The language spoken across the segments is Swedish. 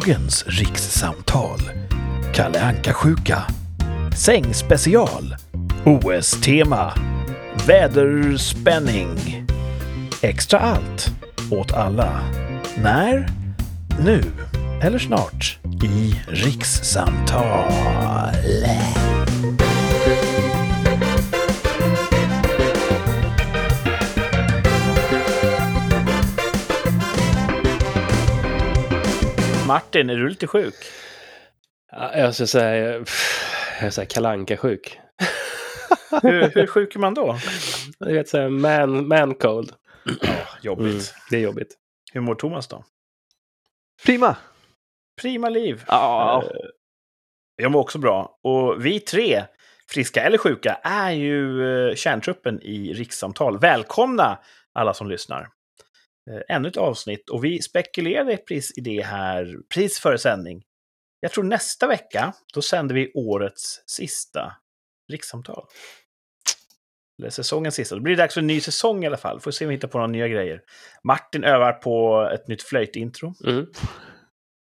Dagens rikssamtal. Kalle Anka-sjuka. Sängspecial. OS-tema. Väderspänning. Extra allt. Åt alla. När? Nu. Eller snart. I rikssamtal. Martin, är du lite sjuk? Ja, Jag ska säga, jag säger kalanka sjuk Hur, hur sjuk är man då? Jag vet säga man, man cold. Jobbigt. Mm, det är jobbigt. Hur mår Thomas då? Prima! Prima liv. Ja. Eh, Jag mår också bra. Och vi tre, friska eller sjuka, är ju eh, kärntruppen i rikssamtal. Välkomna alla som lyssnar. Eh, Ännu ett avsnitt och vi spekulerade precis i det här precis före sändning. Jag tror nästa vecka, då sänder vi årets sista rikssamtal. Eller säsongens sista. Då blir det dags för en ny säsong i alla fall. Får se om vi hittar på några nya grejer. Martin övar på ett nytt flöjtintro. Mm.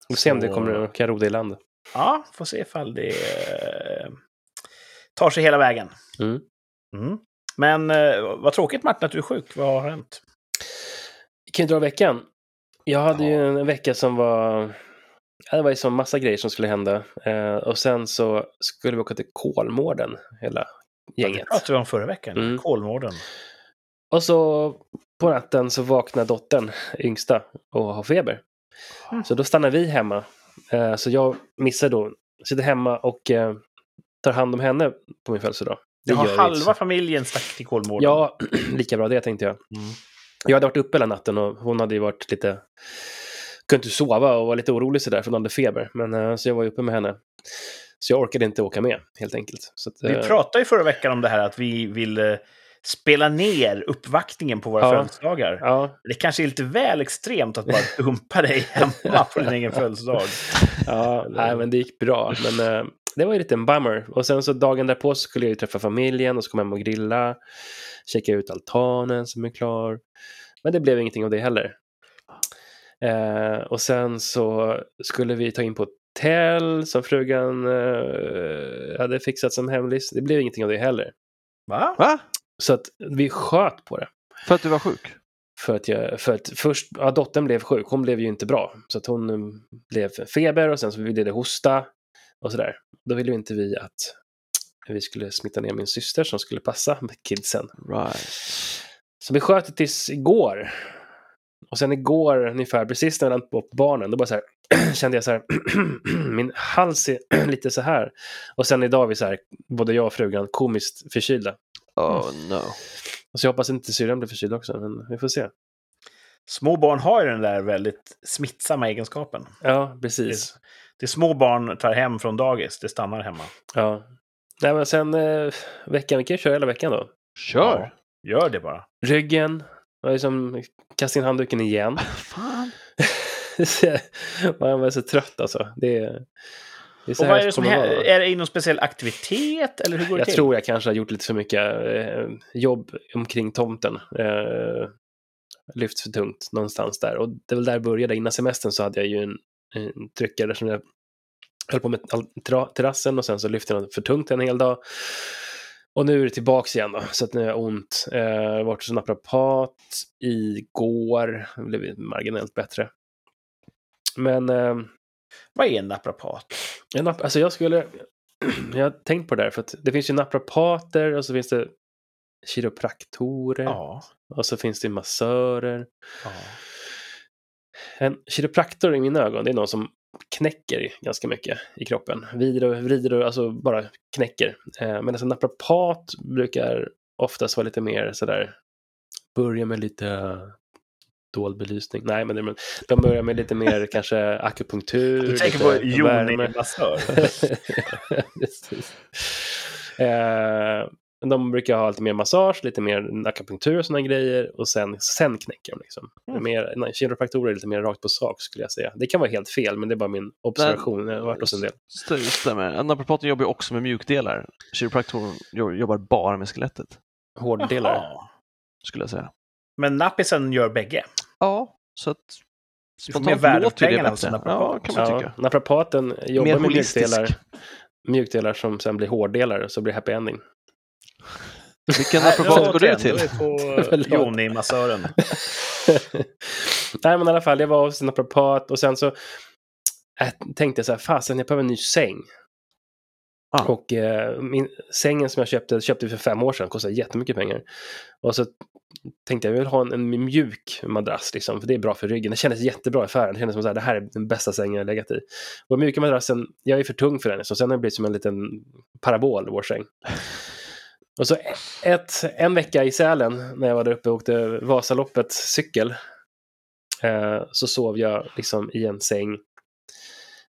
Vi får se om det kommer att kan ro det i land. Ja, får se ifall det eh, tar sig hela vägen. Mm. Mm. Men eh, vad tråkigt Martin att du är sjuk. Vad har hänt? Kan ju dra veckan. Jag hade Ja. ju en vecka som var... Ja, det var ju så massa grejer som skulle hända. Eh, och sen så skulle vi åka till Kolmården, hela Det gänget. pratade vi om förra veckan. Mm. Kolmården. Och så på natten så vaknar dottern, yngsta, och har feber. Mm. Så då stannar vi hemma. Eh, så jag missar då, sitter hemma och eh, tar hand om henne på min födelsedag. Det Jag har halva inte. familjen stack till Kolmården. Ja, lika bra det tänkte jag. Mm. Jag hade varit uppe hela natten och hon hade ju varit lite... Kunde inte sova och var lite orolig sådär för hon hade feber. Men eh, så jag var ju uppe med henne. Så jag orkade inte åka med helt enkelt. Så att, Vi eh, pratade ju förra veckan om det här att vi vill spela ner uppvaktningen på våra Ja. födelsedagar. Ja, Det kanske är lite väl extremt att bara dumpa dig hemma på din egen födelsedag. ja nej, men det gick bra. Men eh, det var ju lite en bummer. Och sen så dagen därpå så skulle jag ju träffa familjen och så kom jag hem och grilla. Checka ut altanen som är klar. Men det blev ingenting av det heller. Eh, och sen så skulle vi ta in på hotell som frugan eh, hade fixat som hemlis. Det blev ingenting av det heller. Va? Va? Så att vi sköt på det. För att du var sjuk? För att, jag, för att först, ja, dottern blev sjuk, hon blev ju inte bra. Så att hon eh, blev feber och sen så ville det hosta och sådär. Då ville ju inte vi att vi skulle smitta ner min syster som skulle passa med kidsen. Right. Så vi sköt det tills igår. Och sen igår, ungefär precis när jag på barnen, då bara så här, kände jag så här, min hals är lite så här. Och sen idag är vi så här, både jag och frugan komiskt förkylda. Oh no. Så jag hoppas inte syrran blir förkyld också, men vi får se. Små barn har ju den där väldigt smittsamma egenskapen. Ja, Det, precis. Det små barn tar hem från dagis, det stannar hemma. Ja. Nej, men sen eh, veckan, vi kan ju köra hela veckan då. Kör! Gör det bara. Ryggen, jag är som kasta in handduken igen. Fan. Man är så trött alltså. Det är, det är så Och vad är det som händer? Är det i någon speciell aktivitet, eller hur går det Jag till? tror jag kanske har gjort lite för mycket eh, jobb omkring tomten. Eh, lyft för tungt någonstans där. Och det är väl där det började. Innan semestern så hade jag ju en tryckare som jag höll på med terrassen och sen så lyfte jag för tungt en hel dag. Och nu är det tillbaks igen då, så att nu har jag ont. Eh, Jag har varit hos naprapat igår, det blev marginellt bättre. Men eh, Vad är en naprapat? en nap- alltså jag skulle, jag har tänkt på det där, för att det finns ju naprapater och så finns det kiropraktorer Ja. och så finns det massörer. ja. En kiropraktor i mina ögon, det är någon som knäcker ganska mycket i kroppen. Vrider och vrider och alltså bara knäcker. Eh, Medan en naprapat brukar oftast vara lite mer sådär, börja med lite dold belysning. Nej, men det- de börjar med lite mer kanske akupunktur. Du tänker på Joni. Massör. Precis. Eh, de brukar ha lite mer massage, lite mer akupunktur och sådana grejer och sen, sen knäcker de. Liksom. Mm. Mer, nej, kiropraktorer är lite mer rakt på sak skulle jag säga. Det kan vara helt fel, men det är bara min observation. Jag har varit hos en del. St- Stämmer. Naprapaten jobbar ju också med mjukdelar. Kiropraktorn jo- jobbar bara med skelettet, Hårddelar. Jaha. skulle jag säga. Men nappisen gör bägge. Ja, så att mer Spontant låter ju det bättre. Ja, kan man Ja, tycka. naprapaten jobbar med holistisk. mjukdelar, mjukdelar som sen blir hårddelar, så blir det happy ending. Vilken nu går återigen, till? på Joni-massören. Nej, men i alla fall, jag var hos en naprapat och sen så äh, tänkte jag så här, fasen, jag behöver en ny säng. Ah. Och eh, min, sängen som jag köpte, köpte för fem år sedan, kostade jättemycket pengar. Och så tänkte jag, jag vill ha en, en mjuk madrass, liksom, för det är bra för ryggen. Det kändes jättebra i affären. Det kändes som att det här är den bästa sängen jag legat i. Och den mjuka madrassen, jag är för tung för den, så sen har det blivit som en liten parabol, vår säng. Och så ett, en vecka i Sälen, när jag var där uppe och åkte Vasaloppet cykel, eh, så sov jag liksom i en säng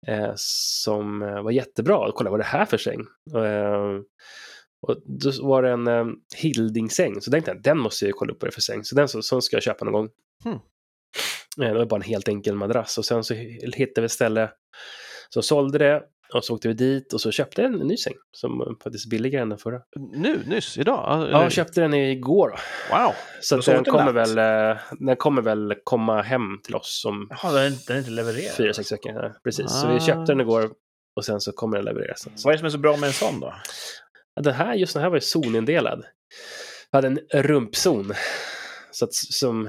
eh, som eh, var jättebra. Kolla vad är det här för säng? Eh, och då var det en eh, Hilding-säng, så tänkte jag den måste jag kolla upp vad det är för säng. Så den så, så ska jag köpa någon gång. Hmm. Eh, det var bara en helt enkel madrass och sen så hittade vi ett ställe som sålde det och så åkte vi dit och så köpte jag en ny säng som faktiskt är billigare än den förra. Nu, nyss, idag? Ja, jag köpte den igår. Wow! Så såg den kommer, väl, eh, den kommer väl komma hem till oss om Jaha, den är inte, den är inte levererad. fyra, sex veckor. Ja, precis, så Ah. vi köpte den igår och sen så kommer den levereras. Så, Vad är det som är så bra med en sån då? ja, den här, just den här var ju zonindelad. Jag hade en rumpzon. Så att som,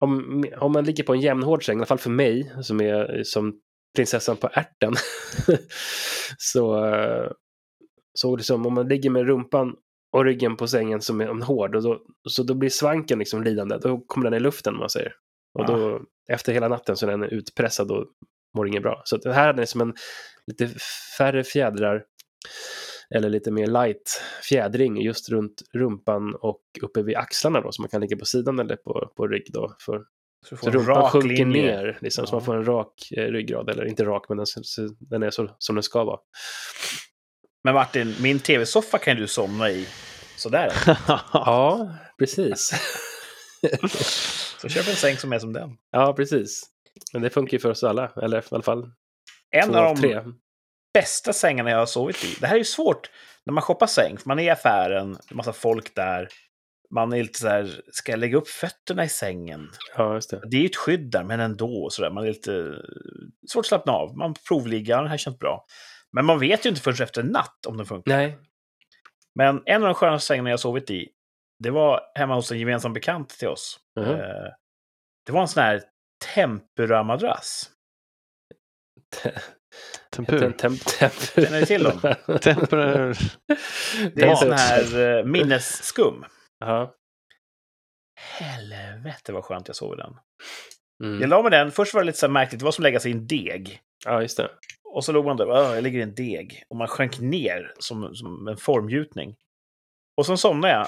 om, om man ligger på en jämnhård säng, i alla fall för mig, som är som prinsessan på ärten, så, eh, så liksom, om man ligger med rumpan och ryggen på sängen som är en hård, och då, så då blir svanken liksom lidande. Då kommer den i luften, man säger. Och då, efter hela natten så är den utpressad och mår inget bra. Så det här är som en lite färre fjädrar, eller lite mer light fjädring just runt rumpan och uppe vid axlarna då, så man kan ligga på sidan eller på, på rygg då. För, Så, så rumpan sjunker linje. ner, liksom, så Ja. man får en rak eh, ryggrad. Eller inte rak, men den, så- den är så som den ska vara. Men Martin, min tv-soffa kan du somna i. Sådär. Ja, precis. Så köp en säng som är som den. ja, precis. Men det funkar ju för oss alla, eller i alla fall En två av av de tre. bästa sängarna jag har sovit i. Det här är ju svårt när man shoppar säng, för man är i affären, det är massa folk där. Man är lite så här, ska jag lägga upp fötterna i sängen? Ja, just det. Det är ju ett skydd där, men ändå. Så där. Man är lite svårt att slappna av. Man provliggar, det här känns bra. Men man vet ju inte förrän efter en natt om den funkar. Nej, Men en av de skönaste sängarna jag sovit i, det var hemma hos en gemensam bekant till oss. Eh, Det var en sån här tempuramadrass. Tempur. Tem, tem, Känner ni till dem? Tempur. Det är Ja. en sån här eh, minnesskum. Ja. Helvete vad skönt jag sov i den. Mm. Jag la mig den, först var det lite så märkligt, det var som att lägga sig i en deg. ja, just det. Och så låg man där, "Åh, jag ligger i en deg. Och man sjönk ner som, som en formgjutning. Och sen somnade jag.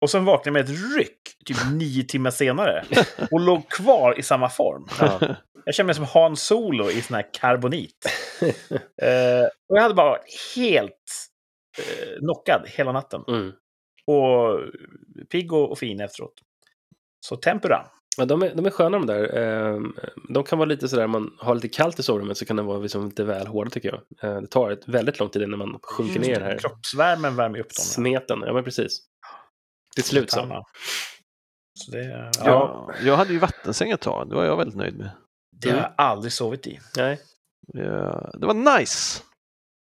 Och sen vaknade jag med ett ryck, typ nio timmar senare. Och låg kvar i samma form. Ja. Jag kände mig som Han Solo i sån här karbonit. Eh, och jag hade bara varit helt eh, knockad hela natten. Mm. Och pigg och, och fin efteråt. Så tempura. Ja, de, är, de är sköna de där. Ehm, De kan vara lite sådär, man har lite kallt i sovrummet så kan de vara liksom lite väl hårda tycker jag. Eh, Det tar ett väldigt lång tid innan man sjunker ner här. Kroppsvärmen värmer upp dem. Smeten, ja men precis. Till slut så. Ja. Så det, ja. Ja, jag hade ju vattensäng ett tag, det var jag väldigt nöjd med. det har jag aldrig sovit i. Nej. Ja, Det var nice!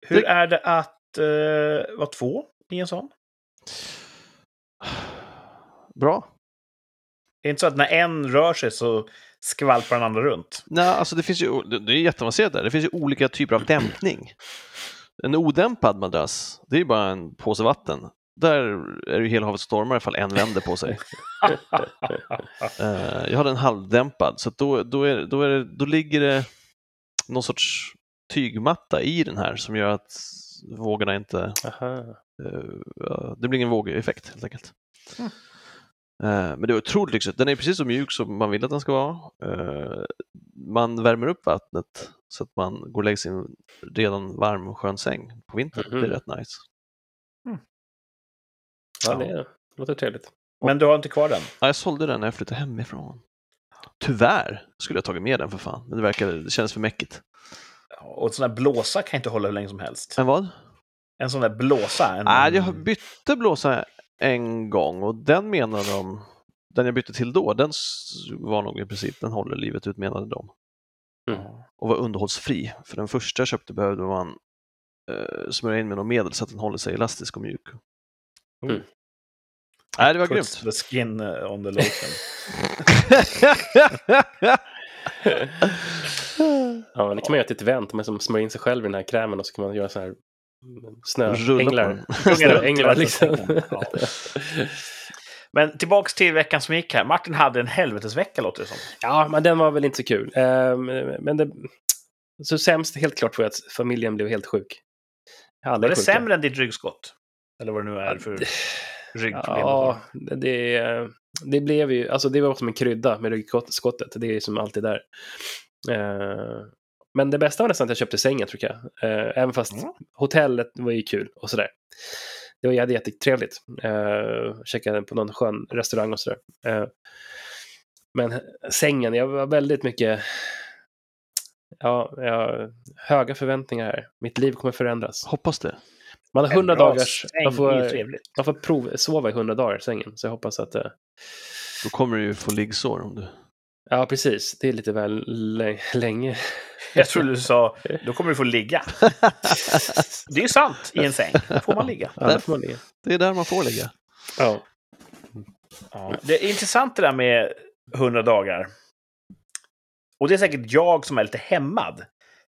Hur Det- är det att uh, vara två i en sån? Bra. Det är inte så att när en rör sig så skvalpar den andra runt. Nej, alltså det finns ju, det är jätteavancerat där. Det finns ju olika typer av dämpning. En odämpad madrass, det är ju bara en påse vatten. Där är det ju hela havet stormar ifall en vänder på sig. Eh, jag hade en halvdämpad, så då, då, är, då, är det, då ligger det någon sorts tygmatta i den här som gör att vågorna inte... Aha. Eh, det blir ingen vågeffekt helt enkelt. Eh, men det är otroligt lyxigt. Den är precis så mjuk som man vill att den ska vara. Eh, man värmer upp vattnet så att man går och lägger en redan varm och skön säng på vintern. Mhm. Det är rätt nice. Ja, det låter trevligt. Men du har inte kvar den? Ja, jag sålde den när jag flyttade hemifrån. Tyvärr skulle jag tagit med den för fan, men det, verkade, det kändes för mäckigt. Och en sån där blåsa kan inte hålla hur länge som helst. Men vad? En sån där blåsa. En, Nej, jag bytte blåsa en gång och den menar de den jag bytte till då, den var nog i princip, den håller livet ut menade de. Mm. Och var underhållsfri. För den första jag köpte behövde man eh, smörja in med något medel så att den håller sig elastisk och mjuk. Mm. Nej, det var Puts grymt. the skin uh, on the lotion. Ja, men det kan man göra till ett event. Man som smörjer in sig själv i den här krämen och så kan man göra så här mm, snöänglar. Snöänglar liksom. Ja. Men tillbaks till veckan som gick här. Martin hade en helvetesvecka låter det som. Ja, men den var väl inte så kul. Ehm, Men det... Så sämst helt klart var att familjen blev helt sjuk. Alla Var det sjuka. sämre än ditt ryggskott? Eller vad det nu är för ryggproblem. Ja, det, det blev ju, alltså det var som en krydda med ryggskottet. Det är som alltid där. Eh, Men det bästa var nästan att jag köpte sängen, tror jag. Eh, Även fast Mm. hotellet var ju kul och sådär. Det var jätte- jättetrevligt. Uh, Käkade på någon skön restaurang och sådär. Eh, Men sängen, jag var väldigt mycket... Ja, jag har höga förväntningar här. Mitt liv kommer förändras. Hoppas det. Man har En 100 bra dagars... säng Man får, man får prov, sova i 100 dagar i sängen, så jag hoppas att... eh, Då kommer du ju få liggsår om du... Ja, precis. Det är lite väl lä- länge. Jag trodde du sa, då kommer du få ligga. Det är ju sant, i en säng. Då får man ligga. Ja, får man ligga. Det är där man får ligga. Ja. Ja. Det är intressant det där med 100 dagar. Och det är säkert jag som är lite hämmad.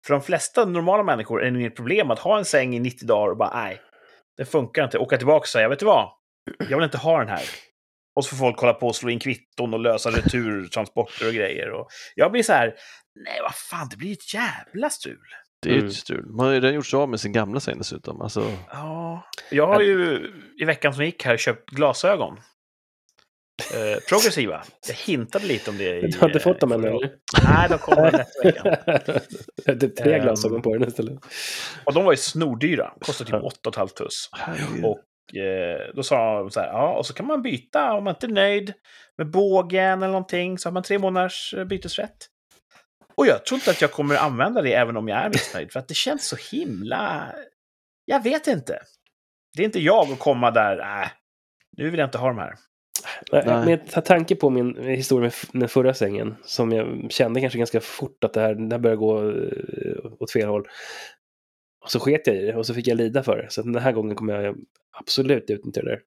För de flesta normala människor är det inget problem att ha en säng i 90 dagar och bara nej, det funkar inte. Åka tillbaka och säga, vet du vad? Jag vill inte ha den här. Och så får folk kolla på och slå in kvitton och lösa returtransporter och grejer. Och jag blir så här, nej vad fan, det blir ett jävla strul. Det är ju Mm. ett strul. Man har ju redan gjort sig av med sin gamla säng dessutom. Alltså, Ja, jag har ju i veckan som gick här köpt glasögon. Eh, progressiva. Jag hintade lite om det i... Du har inte fått dem eh, än, förra- eller? Nej, de kommer nästa vecka. typ tre Ehm. glasögon på den istället. Och de var ju snordyra. Kostade typ Ja. 8,5 tuss. Och då sa de så här, ja, och så kan man byta om man inte är nöjd med bågen eller någonting. Så har man tre månaders eh, bytesrätt. Och jag tror inte att jag kommer använda det även om jag är missnöjd. För att det känns så himla... Jag vet inte. Det är inte jag att komma där, äh, nu vill jag inte ha de här. Nej. Med ta- tanke på min historia med den förra sängen, som jag kände kanske ganska fort att det här, det här börjar gå eh, åt fel håll. Och så sket jag i det och så fick jag lida för det. Så den här gången kommer jag absolut utnyttja det där.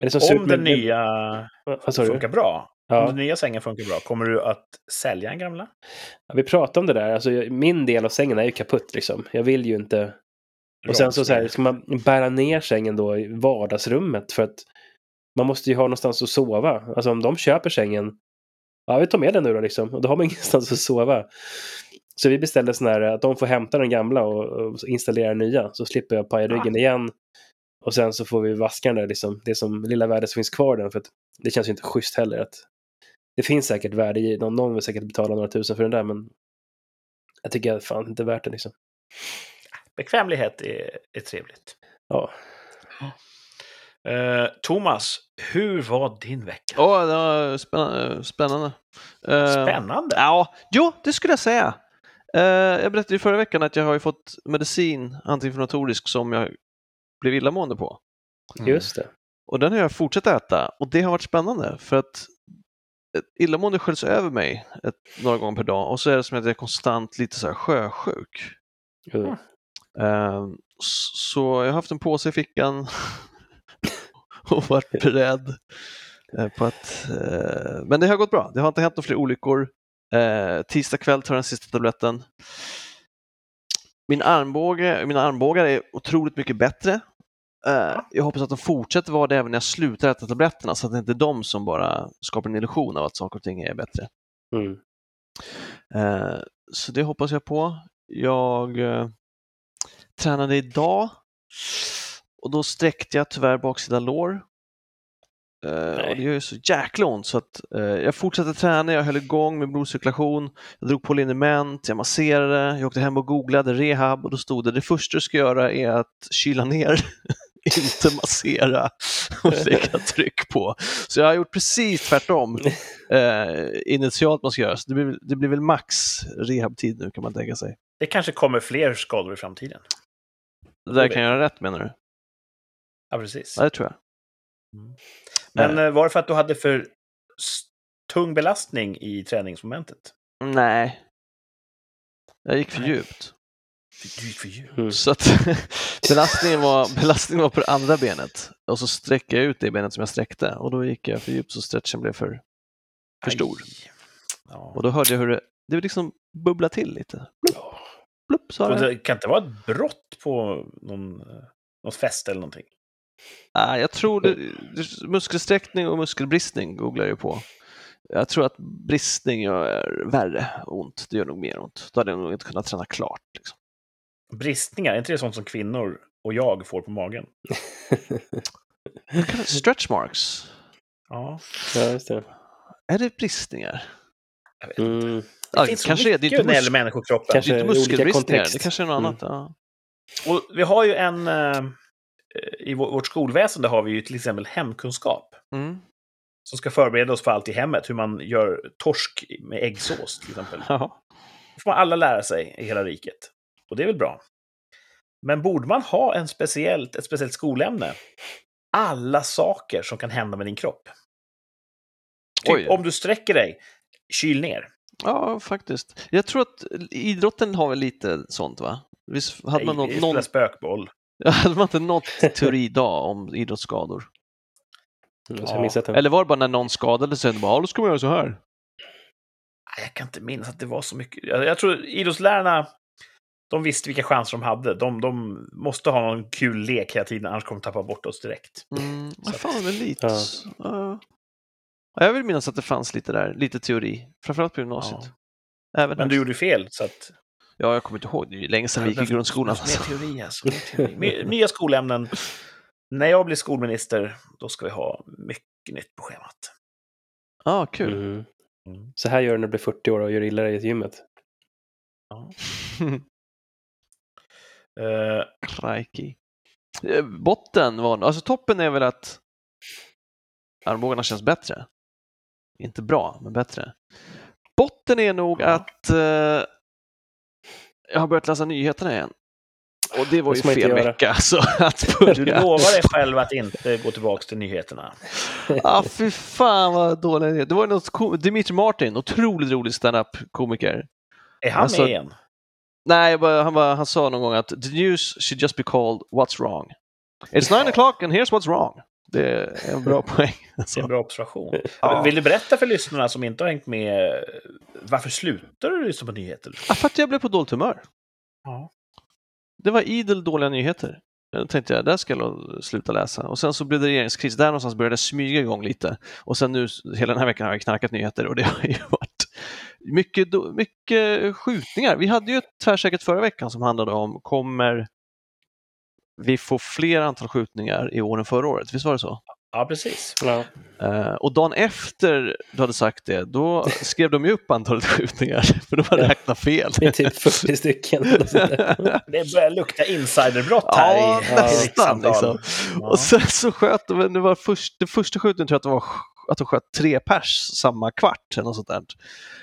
Men det Om den nya Vad sa du? funkar bra, om Ja. den nya sängen funkar bra, kommer du att sälja den gamla? Ja, vi pratade om det där. Alltså, min del av sängen är ju kaputt. Liksom. Jag vill ju inte... Och sen så, så här, ska man bära ner sängen då i vardagsrummet för att man måste ju ha någonstans att sova. Alltså om de köper sängen, ja vi tar med den nu då liksom. Och då har man ingenstans att sova. Så vi beställde sån här att de får hämta den gamla och, och installera den nya. Så slipper jag paja ryggen igen. Och sen så får vi vaska den där liksom. Det som lilla värde som finns kvar den. För att det känns ju inte schysst heller. Att det finns säkert värde i någon. Någon vill säkert betala några tusen för den där. Men jag tycker fan inte värt det liksom. Bekvämlighet är, är trevligt. Ja. Eh, Thomas, hur var din vecka? Åh, det var spännande. spännande. Eh, Spännande! Ja, jo, det skulle jag säga. Eh, jag berättade ju förra veckan att jag har ju fått medicin, antiinflammatorisk, som jag blev illamående på. Just det. Och den har jag fortsatt äta och det har varit spännande för att illamående sköljs över mig ett, några gånger per dag och så är det som att jag är konstant lite så här sjösjuk. Mm. S- så jag har haft en påse i fickan och varit beredd eh, på att... eh, Men det har gått bra. Det har inte hänt några fler olyckor. Eh, tisdag kväll tar jag den sista tabletten. Min armbåge, mina armbågar är otroligt mycket bättre. Eh, jag hoppas att de fortsätter vara det även när jag slutar äta tabletterna så att det inte är de som bara skapar en illusion av att saker och ting är bättre. Mm. Eh, så det hoppas jag på. Jag eh, tränade idag och då sträckte jag tyvärr baksida lår. Eh, Nej. och det gör ju så jäkla ont så att eh, jag fortsatte träna, jag höll igång med blodcirkulation, jag drog på liniment, jag masserade, jag åkte hem och googlade rehab och då stod det det första du ska göra är att kyla ner, inte massera och lägga tryck på. Så jag har gjort precis tvärtom eh, initialt man ska göra. Så det, blir, det blir väl max rehabtid nu kan man tänka sig. Det kanske kommer fler skador i framtiden. Det där kan jag göra rätt menar du? Ja, precis. Ja, det tror jag. Men eh, var det för att du hade för tung belastning i träningsmomentet? Nej. Jag gick för Nej. djupt. Du gick för djupt. Mm. Så att belastningen, var, belastningen var på det andra benet och så sträckte jag ut det benet som jag sträckte och då gick jag för djupt så stretchen blev för, för stor. Ja. Och då hörde jag hur det, det liksom bubblade till lite. Blupp, blupp sa det. det kan inte vara ett brott på någon, eh, något fäste eller någonting? Ah, jag tror det, muskelsträckning och muskelbristning googlar jag ju på. Jag tror att bristning gör värre ont. Det gör nog mer ont. Då hade jag nog inte kunnat träna klart. Liksom. Bristningar, är inte det sånt som kvinnor och jag får på magen? Stretch marks. Ja, ja, just det. Är det bristningar? jag vet inte. Mm. Det Ja, finns så kanske är det mycket inte när det gäller mus- människokroppen. Kanske- Det är inte muskelbristningar, det kanske är något Mm. annat. Ja. Och vi har ju en... eh, I vår- vårt skolväsende har vi ju till exempel hemkunskap. Mm. Som ska förbereda oss för allt i hemmet. Hur man gör torsk med äggsås till exempel. Ja. Det får man alla lära sig i hela riket. Och det är väl bra. Men borde man ha en speciellt, ett speciellt skolämne? Alla saker som kan hända med din kropp. Typ, om du sträcker dig, kyl ner. ja, faktiskt. Jag tror att idrotten har väl lite sånt, va? Visst hade man, någon, spela någon, spökboll. hade man inte något teoridag om idrottsskador? Mm, Ja. Eller var det bara när någon skadade sig, bara, "Ja, då ska man göra så här? Jag kan inte minnas att det var så mycket. Jag, jag tror idrottslärarna, de visste vilka chanser de hade. De, de måste ha någon kul lek hela tiden, annars kommer de tappa bort oss direkt. Mm, Så fan, men lite. Ja. Ja. Ja, jag vill minnas att det fanns lite där, lite teori. Framförallt på gymnasiet. Även Men du gjorde fel, så att... Ja, jag kommer inte ihåg. Det är länge sedan vi gick i grundskolan. Mer teori alltså. Mer teori. Nya skolämnen. När jag blir skolminister, då ska vi ha mycket nytt på schemat. Ja, ah, kul. Mm. Mm. Så här gör du när du blir 40 år och gör illa dig i gymmet. Crikey. Eh, Botten var, alltså toppen är väl att armbågarna känns bättre. Inte bra, men bättre. Botten är nog Ja. att eh, jag har börjat läsa nyheterna igen. Och det var Det ju fel vecka alltså, att du börja. lovar dig själv att inte gå tillbaka till nyheterna. ah, fy fan vad dålig idé. Det var något Dimitri Martin, otroligt rolig stand-up-komiker. Är han Alltså- med igen? Nej, bara, han, bara, han sa någon gång att the news should just be called what's wrong. It's nine o'clock and here's what's wrong. Det är en bra poäng. Det är en bra observation. Ja. Vill du berätta för lyssnarna som inte har hängt med, varför slutar du lyssna på nyheter? Ja, för att jag blev på dåligt humör. Ja. Det var idel dåliga nyheter. Då tänkte jag, där ska jag sluta läsa. Och sen så blev det regeringskris. Där någonstans började det smyga igång lite. Och sen nu, hela den här veckan har jag knarkat nyheter och det har ju varit mycket, mycket skjutningar. Vi hade ju ett tvärsäkert förra veckan som handlade om, kommer vi få fler antal skjutningar i år än förra året? Visst var det så? ja, precis. Ja. Eh, och dagen efter du hade sagt det, då skrev de ju upp antalet skjutningar, för de hade räknat fel. Det är typ 40 stycken. Det börjar lukta insiderbrott här Ja, i, i nästan rikssamtal. liksom. Ja. Och sen så sköt de, det var först, det första skjutningen tror jag att det var att de sköt tre pers samma kvart eller något sånt där.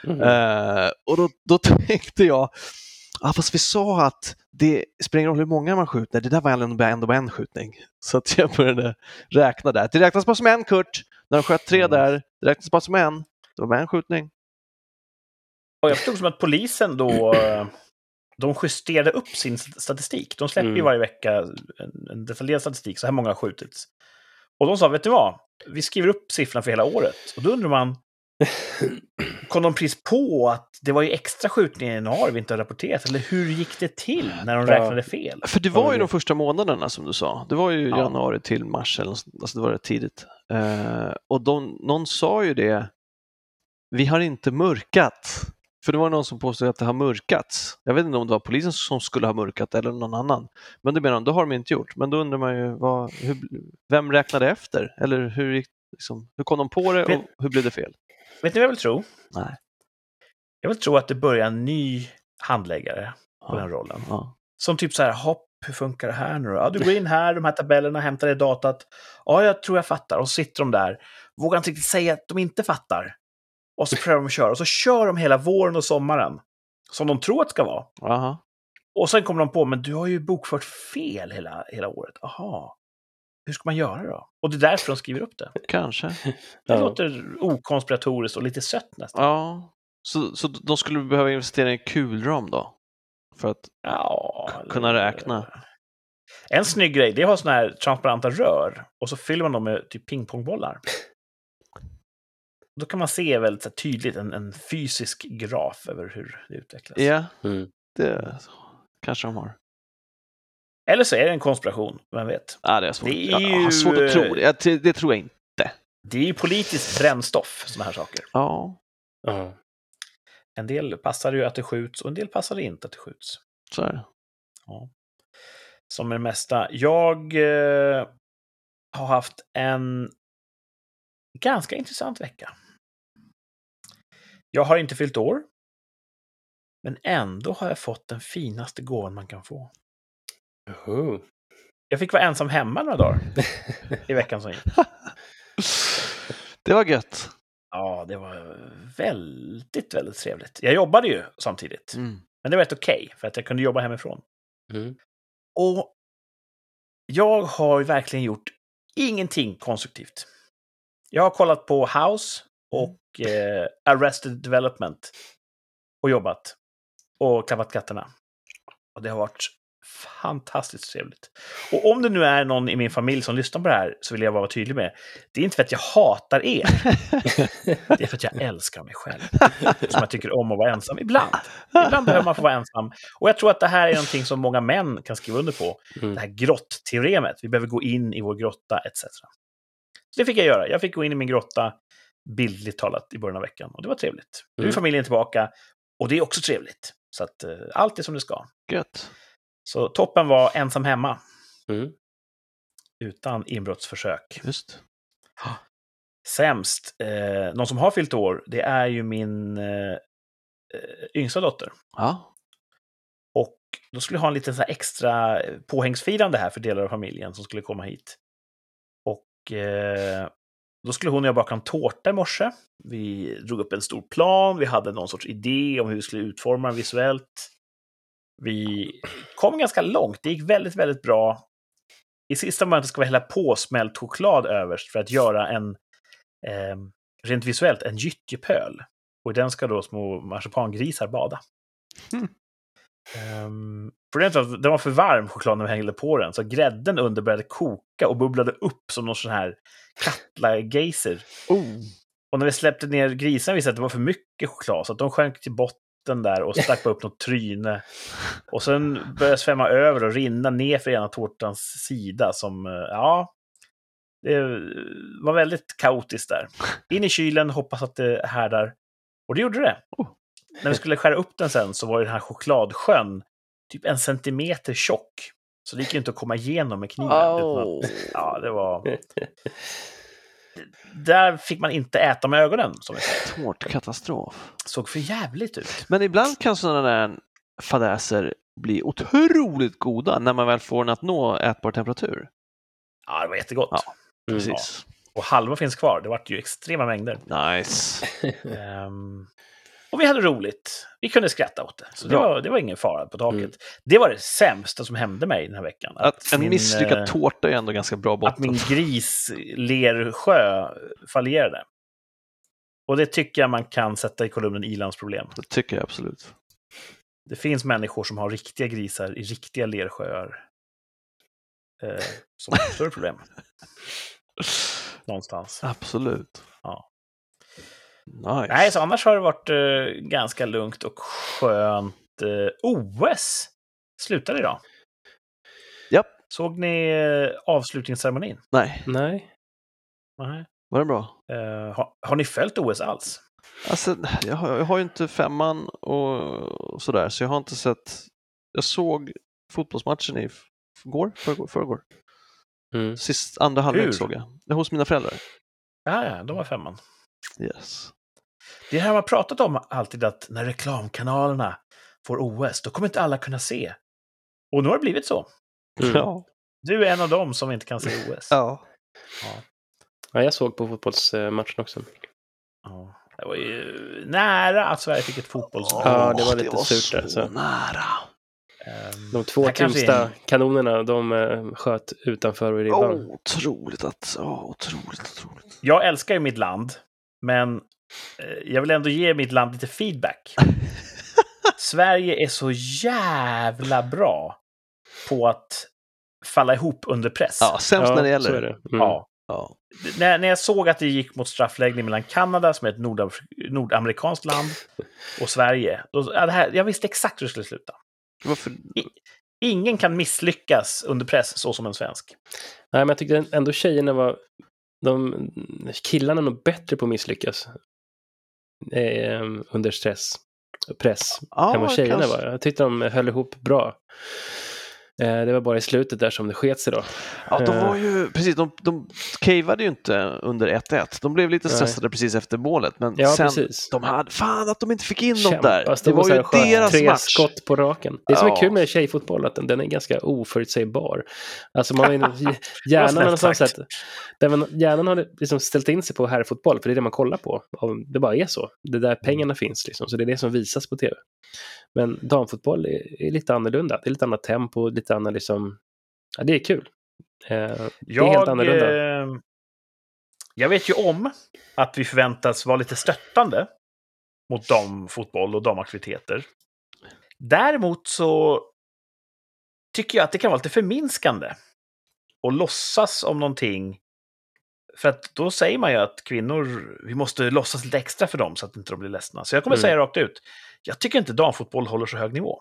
Mm. Eh, och då, då tänkte jag, ah, fast vi sa att det spelar ingen roll hur många man skjuter, det där var ändå ändå bara en skjutning. Så att jag började räkna där. Det räknas bara som en Kurt, när de sköt tre där, det räknas bara som en. Det var bara en skjutning. Och jag förstod som att polisen då, de justerade upp sin statistik. De släpper ju Mm. varje vecka en, detaljerad statistik, så här många har skjutits. Och de sa, vet du vad? Vi skriver upp siffrorna för hela året. Och då undrar man, kom de precis på att det var ju extra skjutningar i januari vi inte har rapporterat? Eller hur gick det till när de räknade fel? För det var ju de första månaderna som du sa. Det var ju Ja. januari till mars, eller alltså det var rätt tidigt. Eh, och de, någon sa ju det, vi har inte mörkat. För det var någon som påstod att det har mörkats. Jag vet inte om det var polisen som skulle ha mörkat eller någon annan. Men det menar de, det har de inte gjort. Men då undrar man ju, vad, hur, vem räknade efter? Eller hur, gick, liksom, hur kom de på det och hur blev det fel? Vet ni vad jag vill tro? Nej. Jag vill tro att det börjar en ny handläggare på den Ja, rollen. ja. Som typ så här, hopp, hur funkar det här nu då? Ja, du går in här, de här tabellerna, hämtar i datat. Ja, jag tror jag fattar. Och så sitter de där, vågar inte riktigt säga att de inte fattar. Och så prövar de att köra. Och så kör de hela våren och sommaren. Som de tror att det ska vara. Aha. Och sen kommer de på, men du har ju bokfört fel hela, hela året. Aha. Hur ska man göra då? Och det är därför de skriver upp det. Kanske. Det Ja. låter okonspiratoriskt och lite sött nästan. Ja. Så, så de skulle behöva investera i en kulram då? För att Ja, kunna räkna. En snygg grej, det är att ha såna här transparenta rör och så fyller man dem med typ pingpongbollar. Då kan man se väldigt så här tydligt en, en fysisk graf över hur det utvecklas. ja, Mm. det kanske de har. Eller så är det en konspiration, vem vet? Ja, det är svårt, Det är jag har svårt ju- att tro. Det, det, det tror jag inte. Det är ju politiskt brännstoff, såna här saker. Ja, Ja. En del passar ju att det skjuts och en del passar inte att det skjuts. så är det. Ja. Som med det mesta. Jag eh, har haft en ganska intressant vecka. Jag har inte fyllt år. Men ändå har jag fått den finaste gåvan man kan få. Oh. Jag fick vara ensam hemma några dagar i veckan som gick. Det var gött. Ja, det var väldigt, väldigt trevligt. Jag jobbade ju samtidigt, Mm. men det var rätt okej, för att jag kunde jobba hemifrån. Mm. Och jag har verkligen gjort ingenting konstruktivt. Jag har kollat på House och eh, Arrested Development och jobbat och klappat katterna. Och det har varit fantastiskt trevligt. Och om det nu är någon i min familj som lyssnar på det här så vill jag vara tydlig med. Det är inte för att jag hatar er. Det är för att jag älskar mig själv. Som jag tycker om att vara ensam ibland. Ibland behöver man få vara ensam. Och jag tror att det här är någonting som många män kan skriva under på. Mm. Det här grottteoremet. Vi behöver gå in i vår grotta, etc. Så det fick jag göra. Jag fick gå in i min grotta, bildligt talat, i början av veckan. Och det var trevligt. Nu är Mm. familjen tillbaka. Och det är också trevligt. Så att eh, allt är som det ska. Gött. Så toppen var ensam hemma. Mm. Utan inbrottsförsök. Just. Sämst, eh, någon som har fyllt år, det är ju min eh, eh, yngsta dotter. Ja. Och då skulle jag ha en liten så extra påhängsfirande här för delar av familjen som skulle komma hit. Och eh, då skulle hon och jag baka en tårta i morse. Vi drog upp en stor plan, vi hade någon sorts idé om hur vi skulle utforma den visuellt. Vi kom ganska långt, det gick väldigt, väldigt bra. I sista momentet ska vi hälla på smält choklad överst för att göra en, eh, rent visuellt, en gyttjepöl. Och i den ska då små marsipangrisar bada. Um, problemet var att den var för varm, chokladen, när vi hängde på den. Så grädden under började koka och bubblade upp som någon sån här Katla-geyser. Oh. Och när vi släppte ner grisarna visade det att det var för mycket choklad, så att de sjönk till botten där och stack upp något tryne. Och sen började svämma över och rinna ner för ena tårtans sida som, eh, ja, det var väldigt kaotiskt där. In i kylen, hoppas att det härdar. Och det gjorde det. Oh. När vi skulle skära upp den sen så var ju den här chokladsjön typ en centimeter tjock. Så det gick ju inte att komma igenom med kniven. att- Ja, det var... Där fick man inte äta med ögonen, som. Tårtkatastrof. Såg för jävligt ut. Men ibland kan sådana där fadäser bli otroligt goda när man väl får den att nå ätbar temperatur. Ja, det var jättegott. Ja. Mm. Precis. Och halva finns kvar. Det vart ju extrema mängder. Nice. Ehm, och vi hade roligt. Vi kunde skratta åt det. Så det var, det var ingen fara på taket. Mm. Det var det sämsta som hände mig den här veckan. Att en min, misslyckad eh, tårta är ändå ganska bra Att botten. min gris Lersjö fallerade. Och det tycker jag man kan sätta i kolumnen ilandsproblem. Det tycker jag absolut. Det finns människor som har riktiga grisar i riktiga lersjöar. Eh, som har större problem. Någonstans. Absolut. Ja. Nice. Nej, så annars har det varit eh, ganska lugnt och skönt. Eh, OS slutade idag. Japp. Såg ni eh, avslutningsceremonin? Nej, Nej. Nej. var det bra? Eh, har, har ni följt OS alls? Alltså, jag har, jag har ju inte femman och sådär, så jag har inte sett... Jag såg fotbollsmatchen i går, förrgår, förrgår. Mm. Sist, andra halvlek såg jag. Hos mina föräldrar. Ja, ja, de var femman. Yes. Det här man har pratat om alltid att när reklamkanalerna får OS, då kommer inte alla kunna se. Och nu har det blivit så. Mm. Ja. Du är en av dem som inte kan se OS. ja. Ja, jag såg på fotbollsmatchen också. Ja. Det var ju nära att Sverige fick ett fotbolls Ja, det var lite var surt där, så nära. Ehm, De två det är tyngsta en- kanonerna, de eh, sköt utanför i ribban. Oh, otroligt att, ja, otroligt, otroligt. Jag älskar ju mitt land, men eh, jag vill ändå ge mitt land lite feedback. Sverige är så jävla bra på att falla ihop under press. Ja, sämst när det så är gäller. det. Mm. Ja. Ja. När, när jag såg att det gick mot straffläggning mellan Kanada, som är ett nordaf- nordamerikanskt land, och Sverige, då, ja, det här, jag visste exakt hur det skulle sluta. Varför? Ingen kan misslyckas under press så som en svensk. Nej, men jag tyckte ändå tjejerna var... De, killarna är nog bättre på att misslyckas eh, under stress och press Ja, än vad tjejerna kanske. var. Jag tyckte de höll ihop bra. Eh, det var bara i slutet där som det sket sig då. Ja, de Eh. var ju, precis, de, de cavade ju inte under 1-1. De blev lite Nej. stressade precis efter målet, men Ja, sen, precis. de hade, fan att de inte fick in dem Kämpa, där. Det var ju deras tre match. skott på raken. Det som Ja. är kul med tjejfotboll att den, den är ganska oförutsägbar. Alltså man har hjärnan, har sagt. man, hjärnan har liksom ställt in sig på herrfotboll, för det är det man kollar på. Det bara är så. Det är där pengarna finns, liksom. så det är det som visas på tv. Men damfotboll är, är lite annorlunda. Det är lite annat tempo, lite annat liksom... Ja, det är kul. Eh, det är helt Jag, annorlunda. eh, jag vet ju om att vi förväntas vara lite stöttande mot damfotboll och damaktiviteter. Däremot så tycker jag att det kan vara lite förminskande och låtsas om någonting. För att då säger man ju att kvinnor, vi måste låtsas lite extra för dem så att inte de blir ledsna. Så jag kommer Mm. säga rakt ut, jag tycker inte damfotboll håller så hög nivå.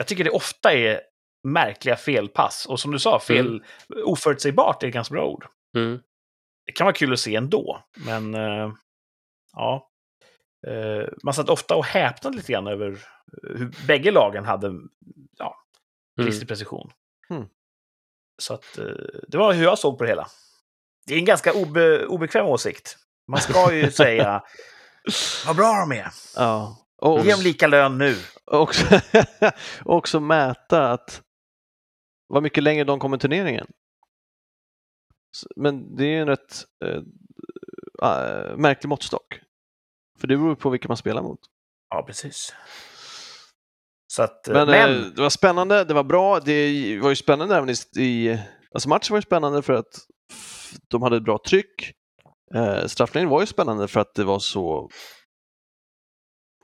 Jag tycker det ofta är märkliga felpass. Och som du sa, fel, oförutsägbart är ett ganska bra ord. Mm. Det kan vara kul att se ändå, men eh, ja. Eh, man satt ofta och häpnade lite grann över hur bägge lagen hade ja, brist i Mm. precision. Mm. Så att, eh, det var hur jag såg på det hela. Det är en ganska obe, obekväm åsikt. Man ska ju säga vad bra de är. Ja. Och Ge dem lika lön nu. också, också mäta att vad mycket längre de kommer turneringen. Men det är ju en rätt äh, märklig måttstock. För det beror på vilka man spelar mot. Ja, precis. Att, eh, Men, men, eh, det var spännande, det var bra. Det var ju spännande även i, alltså matchen var ju spännande för att de hade ett bra tryck. Eh, straffläggningen var ju spännande för att det var så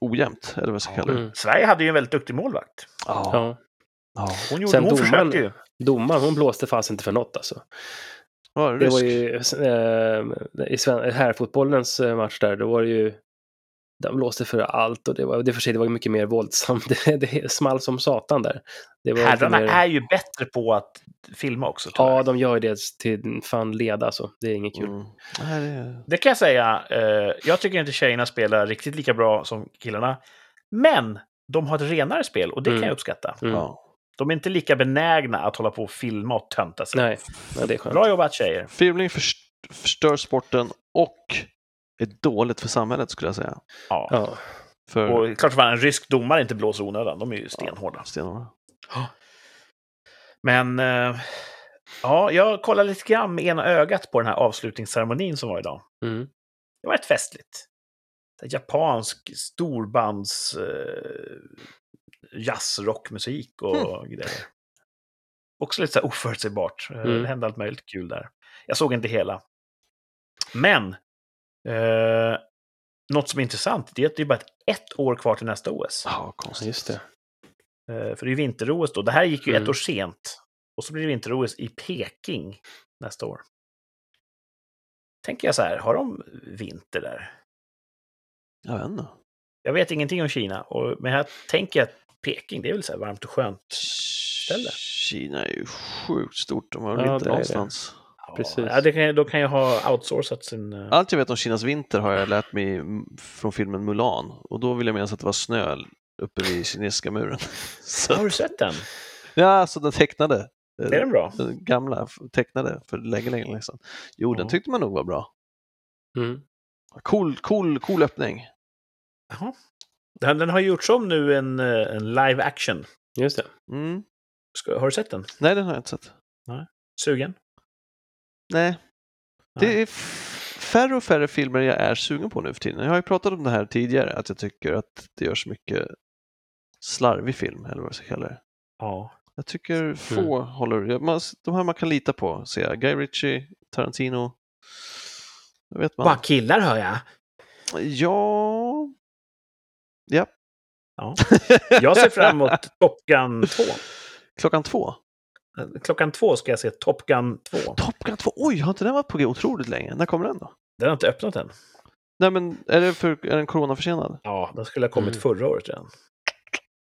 ojämnt, eller vad jag ska kalla det. Mm. Sverige hade ju en väldigt duktig målvakt. Ja. Ja. Ja. Hon, gjorde, Sen hon domaren- försökte ju. Domaren, hon blåste fast inte för något alltså. Var det Det var ju eh, i herrfotbollens eh, match där, då var det ju de blåste för allt och det var, det för sig, det var mycket mer våldsamt. Det, det small som satan där. Det var lite Herrarna mer, är ju bättre på att filma också. Ja, de gör ju det till fan leda alltså. Det är inget kul. Mm. Det... Det kan jag säga. Eh, jag tycker inte tjejerna spelar riktigt lika bra som killarna. Men de har ett renare spel och det Mm. kan jag uppskatta. Mm. Ja. De är inte lika benägna att hålla på och filma och tönta sig. Nej, det är skönt. Bra jobbat tjejer. Filmning först- förstör sporten och är dåligt för samhället skulle jag säga. Ja. Ja. För Och klart som fan, en rysk domare inte blåser onödan. De är ju stenhårda. stenarna. Men eh, ja, jag kollade lite grann med ena ögat på den här avslutningsceremonin som var idag. Mm. Det var rätt festligt. Det är japansk storbands eh, jazzrockmusik och grejer. Också lite så här oförutsägbart. Eh, Mm. Det hände allt möjligt kul där. Jag såg inte hela. Men eh, något som är intressant det är att det är bara ett, år kvar till nästa OS. Ja, Ja, konstigt. just det. Eh, för det är vinter-OS då. Det här gick ju Mm. ett år sent. Och så blir det vinter-OS i Peking nästa år. Tänker jag så här, har de vinter där? Jag vet inte. Jag vet ingenting om Kina, och, men jag tänker att Peking, det är väl så här varmt och skönt. Ställe. Kina är ju sjukt stort. De har Ja, väl det inte är det. Precis. Ja, det kan, då kan jag ha outsourcat sin... eh, Allt jag vet om Kinas vinter har jag lärt mig från filmen Mulan och då vill jag minnas att det var snö uppe vid kinesiska muren. Så, Har du sett den? ja, så den tecknade. Är den bra? Den gamla tecknade för länge, länge, sedan. Jo, den Ja. tyckte man nog var bra. Mm. Cool, cool, cool öppning. Jaha. Den, den har gjorts om nu en, eh, en live action. Just det. Mm. Ska, har du sett den? Nej, den har jag inte sett. Sugen? Nej. Det är färre och färre filmer jag är sugen på nu för tiden. Jag har ju pratat om det här tidigare, att jag tycker att det görs mycket slarvig film, eller vad jag ska kalla det. Ja. Jag tycker få håller, ja, man, de här man kan lita på, ser jag. Guy Ritchie, Tarantino. Vet man. Bara killar hör jag. Ja... Ja, Ja. Jag ser fram emot Top Gun 2. klockan två. Klockan två ska jag se Top Gun 2. Top Gun 2, oj, har inte den varit på G otroligt länge? När kommer den då? Den har inte öppnat än. Nej men är, det för, är den coronaförsenad? Ja, den skulle ha kommit Mm. förra året redan.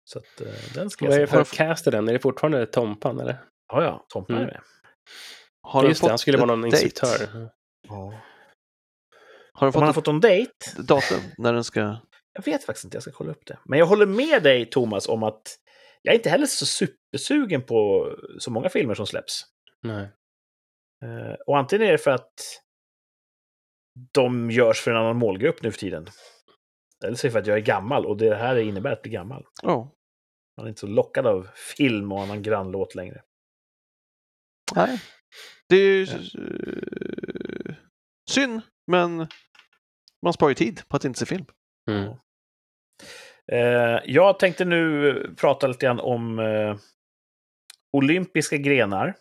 Så att, eh, den ska Vad är jag det för cast i den? Är det fortfarande Tompan eller? Ja, ja, Tompa är Mm. med. Har Just det, han skulle vara någon date? instruktör. Ja. Har den fått ett fått en dejt? datum när den ska... Jag vet faktiskt inte, jag ska kolla upp det. Men jag håller med dig, Thomas, om att jag är inte heller så supersugen på så många filmer som släpps. Nej. Eh, Och antingen är det för att de görs för en annan målgrupp nu för tiden. Eller så är det för att jag är gammal och det här innebär att bli gammal. Ja, Man är inte så lockad av film och annan grannlåt längre. nej. Det är ju eh, synd, men man sparar ju tid på att inte se film. Mm. Eh, jag tänkte nu prata lite grann om eh, olympiska grenar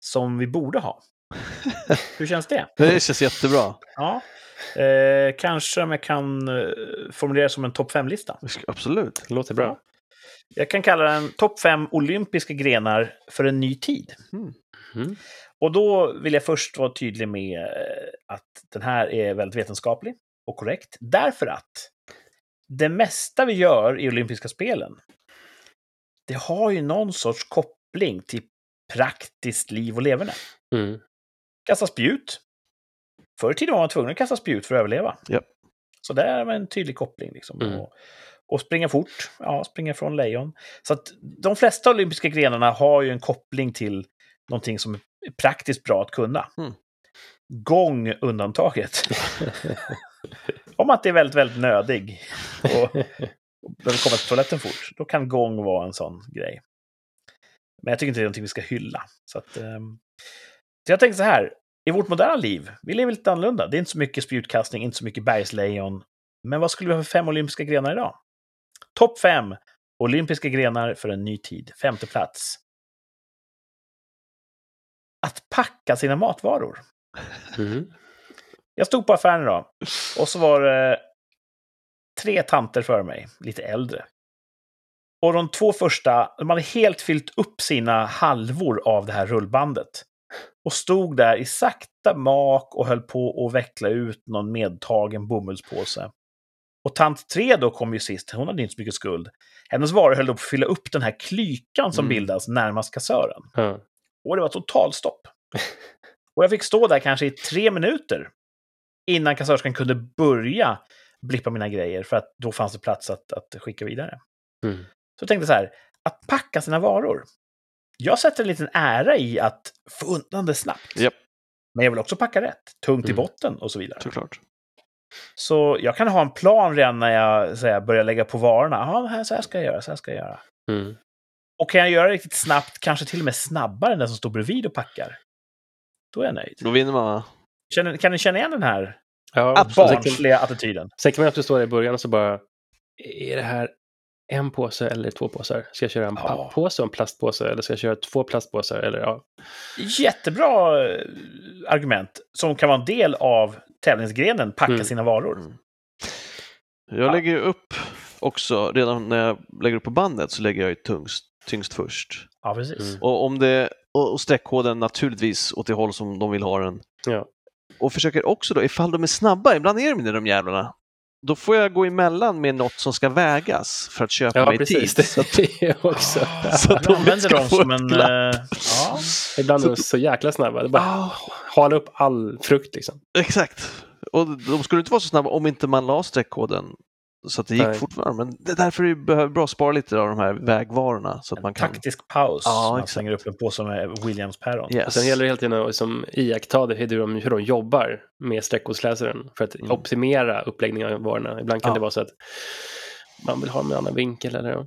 som vi borde ha. Hur känns det? Det känns jättebra. Ja. Eh, kanske om jag kan eh, formulera som en topp 5-lista. Absolut. Det låter bra. Jag kan kalla den topp 5 olympiska grenar för en ny tid. Mm. Och då vill jag först vara tydlig med eh, att den här är väldigt vetenskaplig och korrekt. Därför att det mesta vi gör i olympiska spelen, det har ju någon sorts koppling till praktiskt liv och leverne. Mm. Kasta spjut. Förr i tiden var man tvungen att kasta spjut för att överleva. Japp. Så där var en tydlig koppling. Liksom. Mm. Och, och springa fort, ja, springa från lejon. Så att de flesta olympiska grenarna har ju en koppling till någonting som är praktiskt bra att kunna. Mm. Gång undantaget. Om att det är väldigt, väldigt nödig och, och behöver komma till toaletten fort, då kan gång vara en sån grej. Men jag tycker inte det är någonting vi ska hylla. Så, att, ehm, så jag tänkte så här, i vårt moderna liv, vi lever lite annorlunda. Det är inte så mycket spjutkastning, inte så mycket bergslejon. Men vad skulle vi ha för fem olympiska grenar idag? Topp fem olympiska grenar för en ny tid. Femte plats. Att packa sina matvaror. Mm. Jag stod på affären idag och så var det tre tanter för mig, lite äldre. Och de två första, de hade helt fyllt upp sina halvor av det här rullbandet. Och stod där i sakta mak och höll på att veckla ut någon medtagen bomullspåse. Och tant tre då kom ju sist, hon hade inte så mycket skuld. Hennes varor höll på att fylla upp den här klykan som Mm. bildas närmast kassören. Ja. Och det var totalstopp. Och jag fick stå där kanske i tre minuter innan kassörskan kunde börja blippa mina grejer, för att då fanns det plats att, att skicka vidare. Mm. Så jag tänkte så här, att packa sina varor. Jag sätter en liten ära i att få undan det snabbt. Japp. Men jag vill också packa rätt, tungt i Mm. botten och så vidare. Såklart. Så jag kan ha en plan redan när jag så här, börjar lägga på varorna. Här, så här ska jag göra, så här ska jag göra. Mm. Och kan jag göra det riktigt snabbt, kanske till och med snabbare än den som står bredvid och packar, då är jag nöjd. Då vinner man va? Känner, kan ni känna igen den här Ja, barnsliga attityden? sen kan man du står där i början och så bara, är det här en påse eller två påsar? Ska jag köra en Ja. papppåse och en plastpåse eller ska jag köra två plastpåsar? Eller, ja. Jättebra eh, argument som kan vara en del av tävlingsgrenen, packa Mm. sina varor. Mm. Jag lägger ju upp också, redan när jag lägger upp på bandet så lägger jag ju tyngst, tyngst först. Ja, precis. Mm. Och, om det, och och streckkoden naturligtvis åt det håll som de vill ha den. Ja. Och försöker också då, ifall de är snabba, ibland är de inte de jävlarna, då får jag gå emellan med något som ska vägas för att köpa Ja, mig precis. tid. Så att, Det är också. så att de använder dem som en... glapp. eh, ja. Ibland är Så- de så jäkla snabba. Det bara Ah, hala upp all frukt liksom. exakt. Och de skulle inte vara så snabba om inte man la streckkoden så att det gick Nej. fortfarande. Men det är därför det behöver bra att spara lite av de här vägvarorna. Så att man kan... Taktisk paus. Ja, man exakt. slänger upp en påse med Williams-päron. Yes. Och sen gäller det hela tiden att liksom iaktta det, hur, de, hur de jobbar med streckkodsläsaren för att Mm. optimera uppläggningen av varorna. Ibland kan Ja. det vara så att man vill ha dem i en annan vinkel. Eller.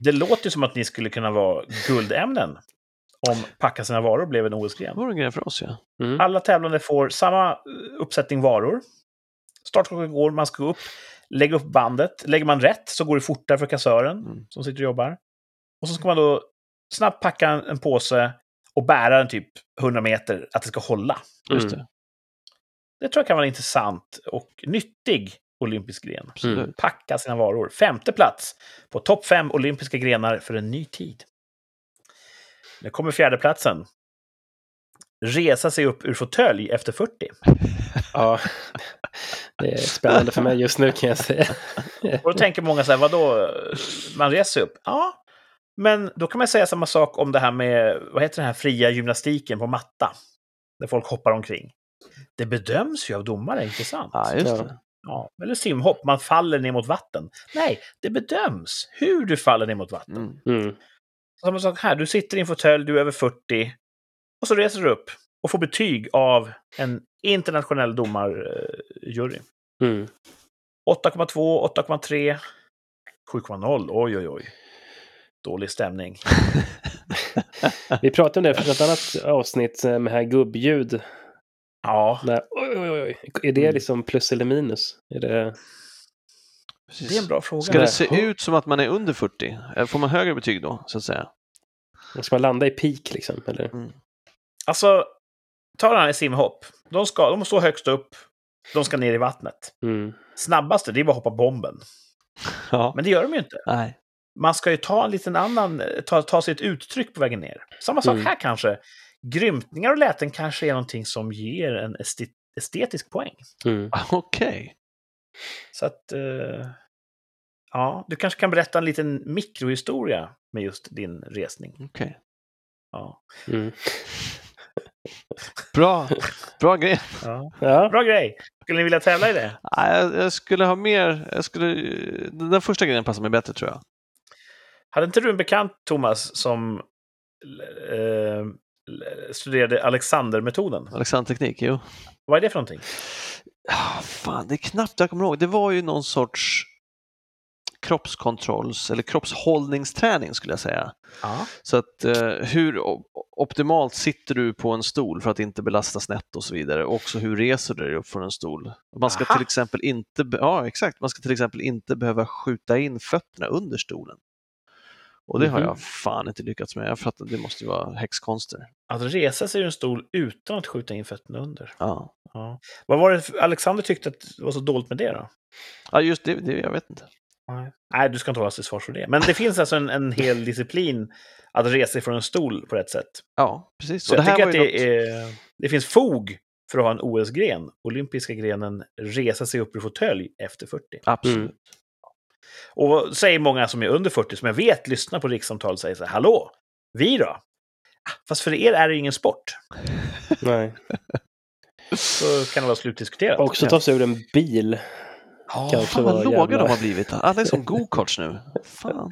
Det låter ju som att ni skulle kunna vara guldämnen om packa sina varor blev en Det OS-gren. var en grej för oss ja. mm. Alla tävlande får samma uppsättning varor. Startklockan går, man ska gå upp, lägga upp bandet. Lägger man rätt så går det fortare för kassören Mm. som sitter och jobbar. Och så ska man då snabbt packa en, en påse och bära den typ 100 meter, att det ska hålla. Just Mm. det. Det tror jag kan vara en intressant och nyttig olympisk gren. Mm. Packa sina varor. Femte plats på topp fem olympiska grenar för en ny tid. Nu kommer fjärdeplatsen. Resa sig upp ur fåtölj efter 40. Ja, det är spännande för mig just nu kan jag säga. Och då tänker många så här, vadå, man reser upp? Ja, men då kan man säga samma sak om det här med, vad heter den här fria gymnastiken på matta? Där folk hoppar omkring. Det bedöms ju av domare, inte sant? Ja, just Ja. det. Ja, eller simhopp, man faller ner mot vatten. Nej, det bedöms hur du faller ner mot vatten. Mm. Mm. Samma sak här, du sitter i en fåtölj, du är över 40 och så reser du upp och får betyg av en internationell domarjury. Mm. 8,2, 8,3, 7,0. Oj, oj, oj. Dålig stämning. Vi pratade om det för ett annat avsnitt med här gubbljud. Ja, När, oj, oj, oj. Är det Mm. liksom plus eller minus? Är det... Precis. det är en bra fråga. Ska det se ut som att man är under 40? Eh, Får man högre betyg då, så att säga? Ska man landa i peak liksom? Eller? Alltså, ta den här i simhopp. De, ska, de står högst upp, de ska ner i vattnet. Mm. Snabbaste, det är bara att hoppa bomben. Ja. Men det gör de ju inte. Nej. Man ska ju ta en liten annan, ta, ta sig ett uttryck på vägen ner. Samma sak Mm. här kanske. Grymtningar och läten kanske är någonting som ger en estetisk poäng. Mm. Okej. Så att... Eh, ja, du kanske kan berätta en liten mikrohistoria med just din resning. Okej. Ja. Mm. Bra. Bra grej. Ja. Ja. Bra grej! Skulle ni vilja tävla i det? Nej, Jag, jag skulle ha mer. Jag skulle, den första grejen passar mig bättre tror jag. Hade inte du en bekant, Thomas, som eh, studerade Alexandermetoden? Alexanderteknik, jo. Vad är det för någonting? Ah, fan, det är knappt jag kommer ihåg. Det var ju någon sorts kroppskontrolls eller kroppshållningsträning skulle jag säga. Ja. Så att eh, hur optimalt sitter du på en stol för att inte belasta snett och så vidare. Och också hur reser du dig upp från en stol. Man ska Aha. till exempel inte, ja exakt, man ska till exempel inte behöva skjuta in fötterna under stolen. Och det har Mhm. jag fan inte lyckats med. Jag fattar, det måste ju vara häxkonster. Att resa sig ur en stol utan att skjuta in fötterna under. Ja, Ja. Vad var det Alexander tyckte att det var så dåligt med det då? ja just det, det, jag vet inte. Nej, du ska inte hålla till svars för det. Men det finns alltså en, en hel disciplin att resa sig från en stol på rätt sätt. Ja, precis. Så Och jag tycker att var ju det, något- är, det finns fog för att ha en OS-gren. Olympiska grenen resa sig upp ur fåtölj efter 40. Absolut. Mm. Och säger många som är under 40, som jag vet lyssnar på rikssamtal, säger så här, hallå, vi då? "Ah, Fast för er är det ju ingen sport. Nej. Så kan det vara slutdiskuterat. Också ta sig ur en bil. Ja, Kan fan vad låga jävla- de har blivit. Alla är som go-karts nu. Fan.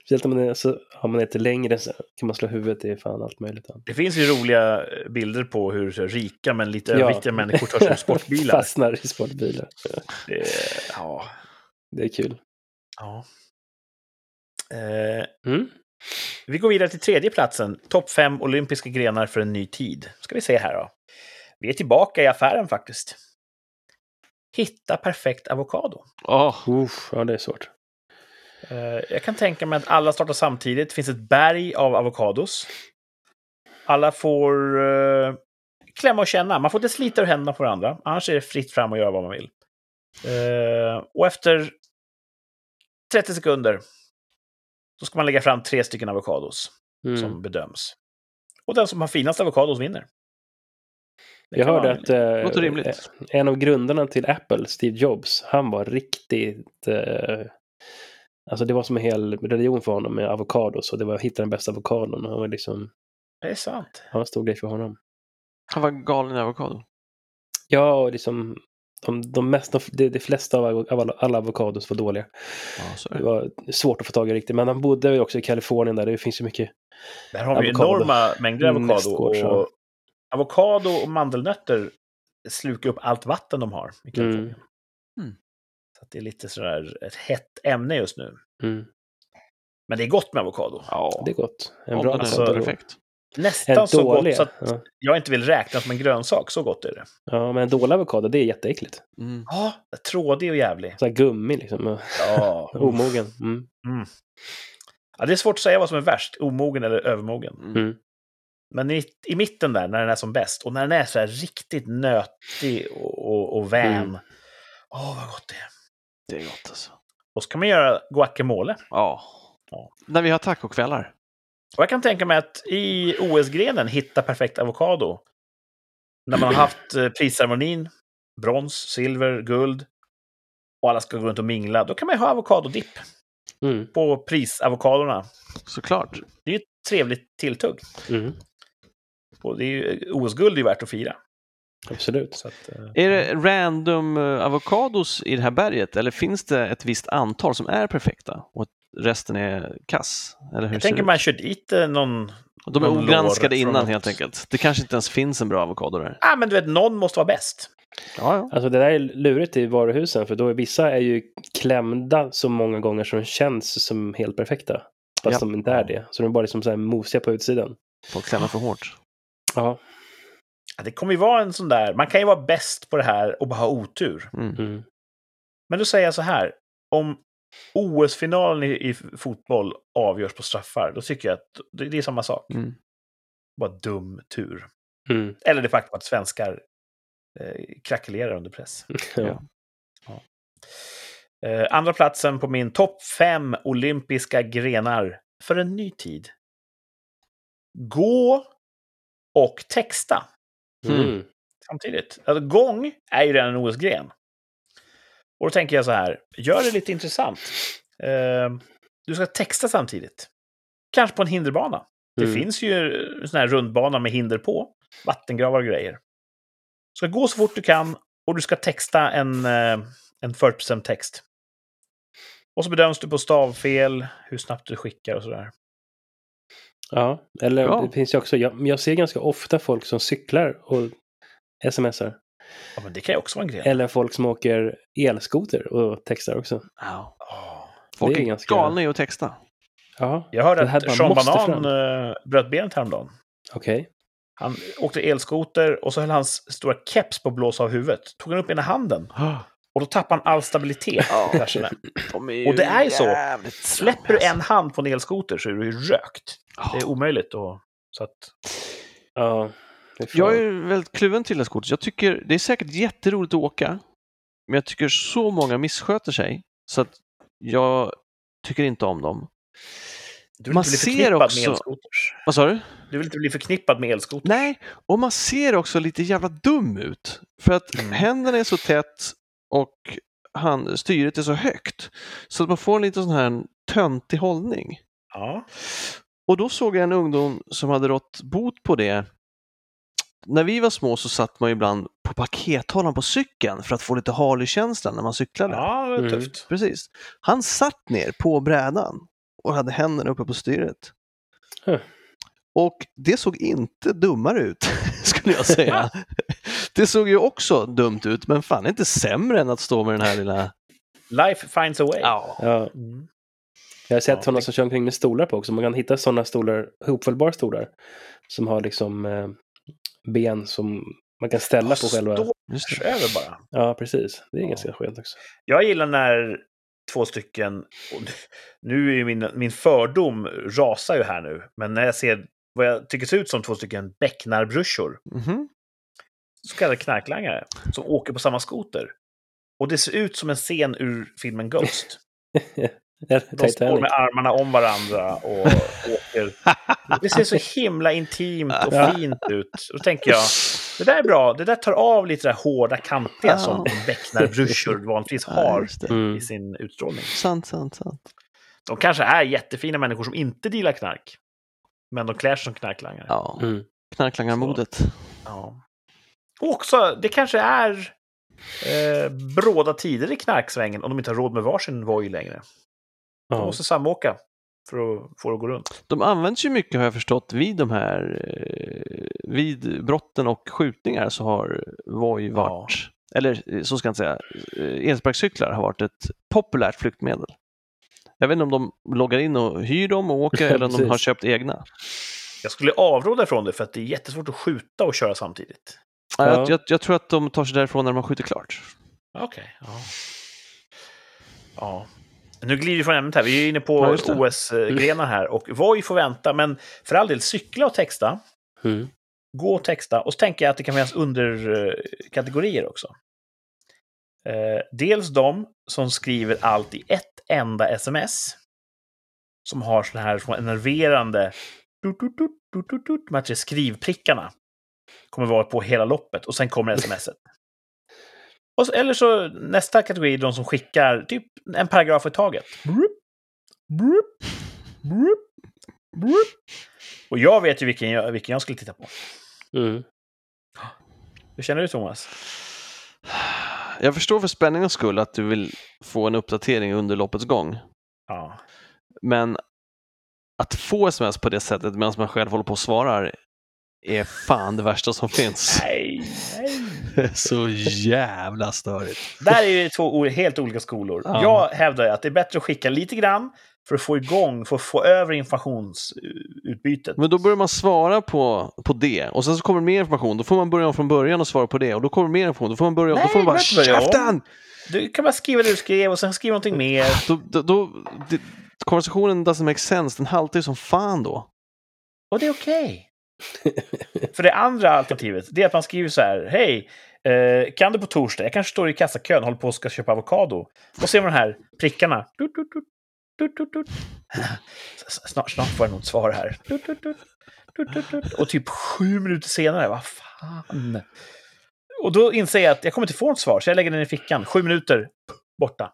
Speciellt om man är, så, har man lite längre så kan man slå huvudet i fan allt möjligt. Det finns ju roliga bilder på hur så rika men lite Ja. överviktiga människor tar sig ur sportbilar. Fastnar i sportbilar. Det, ja, Det är kul. ja. Eh, Mm. vi går vidare till tredje platsen. Topp fem olympiska grenar för en ny tid. Ska vi se här då. Vi är tillbaka i affären faktiskt. Hitta perfekt avokado. Uff, ja, det är svårt. Eh, Jag kan tänka mig att alla startar samtidigt. Det finns ett berg av avokados. Alla får eh, klämma och känna. Man får inte slita ur händerna på varandra. Annars är det fritt fram att göra vad man vill. Eh, och efter 30 sekunder så ska man lägga fram tre stycken avokados Mm. som bedöms. Och den som har finast avokados vinner. Det Jag hörde att eh, rimligt. en av grundarna till Apple, Steve Jobs, han var riktigt... Eh, alltså det var som en hel religion för honom med avokados och det var att hitta den bästa avokadon. Han var liksom, Det är sant. han var en stor grej för honom. han var galen i avokado. Ja, och liksom de, de, mest, de, de flesta av, av alla, alla avokados var dåliga. Är Det var svårt att få tag i riktigt. Men han bodde ju också i Kalifornien där det finns ju mycket. Där har vi ju Avokado. enorma mängder avokado. Ja. Och avokado och mandelnötter slukar upp allt vatten de har i Kalifornien. Mm. Så att det är lite sådär ett hett ämne just nu. Mm, Men det är gott med avokado. Ja, det är gott. En bra alltså- perfekt. Nästan En så dålig. gott så att ja. jag inte vill räkna som en grönsak. Så gott är det. ja, men en dålig avokado, det är jätteäckligt. Mm. Ja, trådig och jävlig. Så här gummi liksom. Ja, Omogen. Mm. ja, det är svårt att säga vad som är värst, omogen eller övermogen. Mm. Mm. Men i, i mitten där, när den är som bäst, och när den är så här riktigt nötig och, och, och vän. Mm. Åh, vad gott det är. Det är gott alltså. Och så kan man göra guacamole. Ja. Ja. När vi har tacokvällar. Och jag kan tänka mig att i OS-grenen hitta perfekt avokado. När man har haft eh, prisceremonin, brons, silver, guld, och alla ska gå runt och mingla, då kan man ju ha avokadodipp Mm. på prisavokadorna. Såklart. Det är ju ett trevligt tilltugg. Mm. Det är ju, OS-guld är ju värt att fira. Absolut. Så att, eh, Är det random eh, avokados i det här berget eller finns det ett visst antal som är perfekta och resten är kass? Eller hur jag tänker man kör dit eh, någon... De är ogranskade innan något- helt enkelt. Det kanske inte ens finns en bra avokado där. Ah, men du vet, någon måste vara bäst. Ja, ja. Alltså det där är lurigt i varuhusen för då är vissa är ju klämda så många gånger som känns som helt perfekta. Fast Ja. de inte är det. Så de är bara liksom så här mosiga på utsidan. Folk klämmer för hårt. Ja. Ja, Det kommer ju vara en sån där... Man kan ju vara bäst på det här och bara ha otur. Mm. Mm. Men då säger jag så här. Om OS-finalen i, i fotboll avgörs på straffar, då tycker jag att det, det är samma sak. Mm. Bara dum tur. Mm. Eller det faktum att svenskar eh, krackelerar under press. Ja. Eh, andra platsen på min topp fem olympiska grenar för en ny tid. Gå och texta Mm. samtidigt. Alltså, gång är ju redan en OS-gren. Och då tänker jag så här, gör det lite intressant. Eh, du ska texta samtidigt. Kanske på en hinderbana. Det Mm. finns ju en sån här rundbana med hinder på. Vattengravar och grejer. Du ska gå så fort du kan och du ska texta en, eh, en 40% text. Och så bedöms du på stavfel, hur snabbt du skickar och sådär. Ja, eller Ja. det finns ju också, jag, jag ser ganska ofta folk som cyklar och smsar. Ja, men det kan ju också vara en gren. Eller folk som åker elskoter och textar också. Ja. Åh. Folk Det är är, ganska- galna i att texta. Ja, Jag hörde att Sean Banan fram. eh, bröt benet häromdagen. okej. Han åkte elskoter och så höll hans stora keps på att blåsa av huvudet. Tog han upp ena handen och då tappade han all stabilitet. Ja. De Och det är ju så. Släpper du slammiga, en hand på en elskoter så är du ju rökt. Det är omöjligt. Och, så att, Ja. det Jag är väldigt kluven till elskoter. Jag tycker det är säkert jätteroligt att åka, men jag tycker så många missköter sig så att jag tycker inte om dem. du vill Man inte bli ser förknippad också- med elskoters. Vad sa du? Du vill inte bli förknippad med elskoters. Nej, och man ser också lite jävla dum ut. För att Mm. händerna är så tätt och han, styret är så högt. Så att man får en lite sån här töntig hållning. Ja. Och då såg jag en ungdom som hade rått bot på det. När vi var små så satt man ibland på pakethållaren på cykeln för att få lite Harley-känsla när man cyklade. ja, det är Mm. tufft. Precis. Han satt ner på brädan och hade händerna uppe på styret. Huh. Och det såg inte dummare ut, skulle jag säga. det såg ju också dumt ut, men fan inte sämre än att stå med den här lilla... Life finds a way. Ja. Ja, Mm. Jag har sett Ja, sådana det- som kör omkring med stolar på också. Man kan hitta sådana stolar, hopfällbara stolar, som har liksom eh, ben som man kan ställa på själva. Över bara. Ja, precis. Det är Ja. ganska skönt också. Jag gillar när två stycken, och nu är ju min, min fördom rasar ju här nu, men när jag ser vad jag tycker ser ut som två stycken becknarbrursor, Mhm. så kallade knarklangare, som åker på samma skoter. Och det ser ut som en scen ur filmen Ghost. De står med armarna om varandra och åker. Det ser så himla intimt och Ja. fint ut. Då tänker jag, det där är bra. Det där tar av lite det där hårda, kantiga Ja. som becknarbrursor vanligtvis Ja, har just det. Mm. i sin utstrålning. Sant, sant, sant. De kanske är jättefina människor som inte dealar knark. Men de klär sig som knarklangare. Ja, Mm. knarklangarmodet. Ja. Och också, det kanske är eh, bråda tider i knarksvängen om de inte har råd med varsin Voi längre. De Ja. måste samåka för att få det att gå runt. De används ju mycket har jag förstått vid de här, eh, vid brotten och skjutningar så har Voi varit, eller eh, så ska jag inte säga, eh, elsparkcyklar har varit ett populärt flyktmedel. Jag vet inte om de loggar in och hyr dem och åker eller om de har köpt egna. Jag skulle avråda från det för att det är jättesvårt att skjuta och köra samtidigt. Ja. Ja. Jag, jag, jag tror att de tar sig därifrån när de har skjutit klart. Okej. ja. ja. Nu glider vi från ämnet här. Vi är inne på Ja. OS-grenar här. Och Voi får vänta, men för all del, cykla och texta. Mm. Gå och texta. Och så tänker jag att det kan finnas underkategorier också. Eh, dels de som skriver allt i ett enda sms. Som har såna här små enerverande... Tut, tut, tut, tut, tut, tut, De här tre skrivprickarna. Kommer vara på hela loppet och sen kommer smset. Och så, eller så nästa kategori är de som skickar typ en paragraf i taget. Brup, brup, brup, brup. Och jag vet ju vilken jag, vilken jag skulle titta på. Mm. Hur känner du Thomas? Jag förstår för spänningens skull att du vill få en uppdatering under loppets gång. Ja. Men att få sms på det sättet medan man själv håller på och svarar är fan det värsta som finns. Nej, nej. Det så jävla störigt. Där är ju två helt olika skolor. Ja. Jag hävdar att det är bättre att skicka lite grann för att få igång, för att få över informationsutbytet. Men då börjar man svara på, på det och sen så kommer det mer information. Då får man börja om från början och svara på det och då kommer det mer information. Då får man börja om. Då får man bara käften! Du kan bara skriva det du skrev och sen skriva någonting mer. Då, då, då, det, konversationen doesn't make sense. Den haltar ju som fan då. Och det är okej. För det andra alternativet, det är att man skriver så här. Hej, eh, kan du på torsdag? Jag kanske står i kassakön, håller på och ska köpa avokado. Och ser man de här prickarna. Tut, tut, tut, Snart, snart får jag nog ett svar här. Och typ sju minuter senare, vad fan. Och då inser jag att jag kommer inte få ett svar, så jag lägger den i fickan. Sju minuter, borta.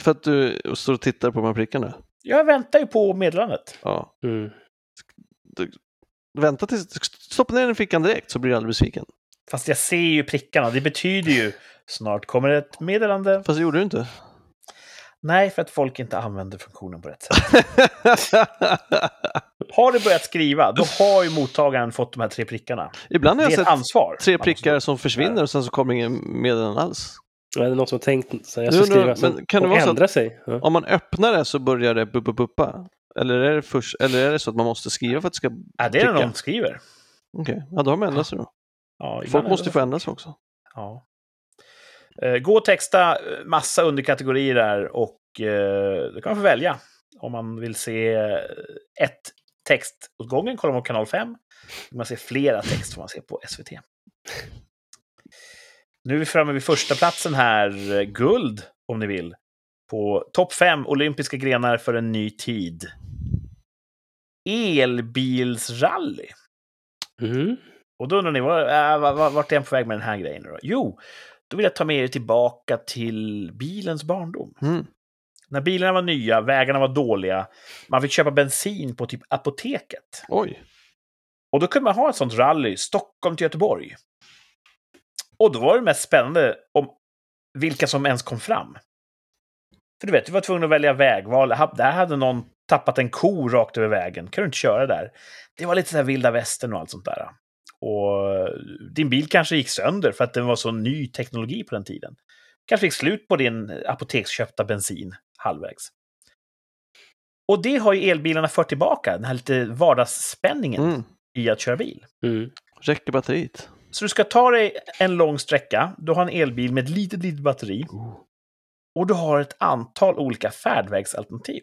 För att du står och tittar på de här prickarna. Jag väntar ju på meddelandet. Ja. Mm. Vänta tills, stoppa ner den i fickan direkt så blir du aldrig besviken. Fast jag ser ju prickarna. Det betyder ju snart kommer ett meddelande. Fast det gjorde du inte. Nej, för att folk inte använder funktionen på rätt sätt. Har du börjat skriva, då har ju mottagaren fått de här tre prickarna. Ibland Det har är jag ett sett ansvar. tre prickar som försvinner och sen så kommer ingen meddelande alls. Ja, det är någon som har tänkt så jag ska skriva men så, kan det och vara så att- ändra sig. Ja. Om man öppnar det så börjar det buppa buppa. Eller är det, först, eller är det så att man måste skriva för att det ska... Ja, det är det någon skriver. Okej, ja då har de ändrat sig då. Ja, Folk måste få ändra sig också. Ja. Eh, Gå och texta eh, massa underkategorier där och eh, då kan man få välja. Om man vill se eh, ett text åt gången kollar man på kanal 5. Vill man se flera text får man se på SVT. Nu är vi framme vid första platsen här. Guld, om ni vill. På topp 5 olympiska grenar för en ny tid. Elbilsrally. Mm. Och då undrar ni, var, äh, var- vart är jag på väg med den här grejen? Då? Jo, då vill jag ta med er tillbaka till bilens barndom. Mm. När bilarna var nya, vägarna var dåliga, man fick köpa bensin på typ apoteket. Oj. Och då kunde man ha ett sånt rally, Stockholm till Göteborg. Och då var det mest spännande om vilka som ens kom fram. För du vet, du var tvungen att välja vägval. Där hade någon tappat en ko rakt över vägen. kan du inte köra där. Det var lite så här vilda västern och allt sånt där. Och din bil kanske gick sönder för att den var så ny teknologi på den tiden. Kanske fick slut på din apoteksköpta bensin halvvägs. Och det har ju elbilarna fört tillbaka, den här lite vardagsspänningen Mm. i att köra bil. Mm. Räcker batteriet? Så du ska ta dig en lång sträcka, du har en elbil med ett litet, litet batteri och du har ett antal olika färdvägsalternativ.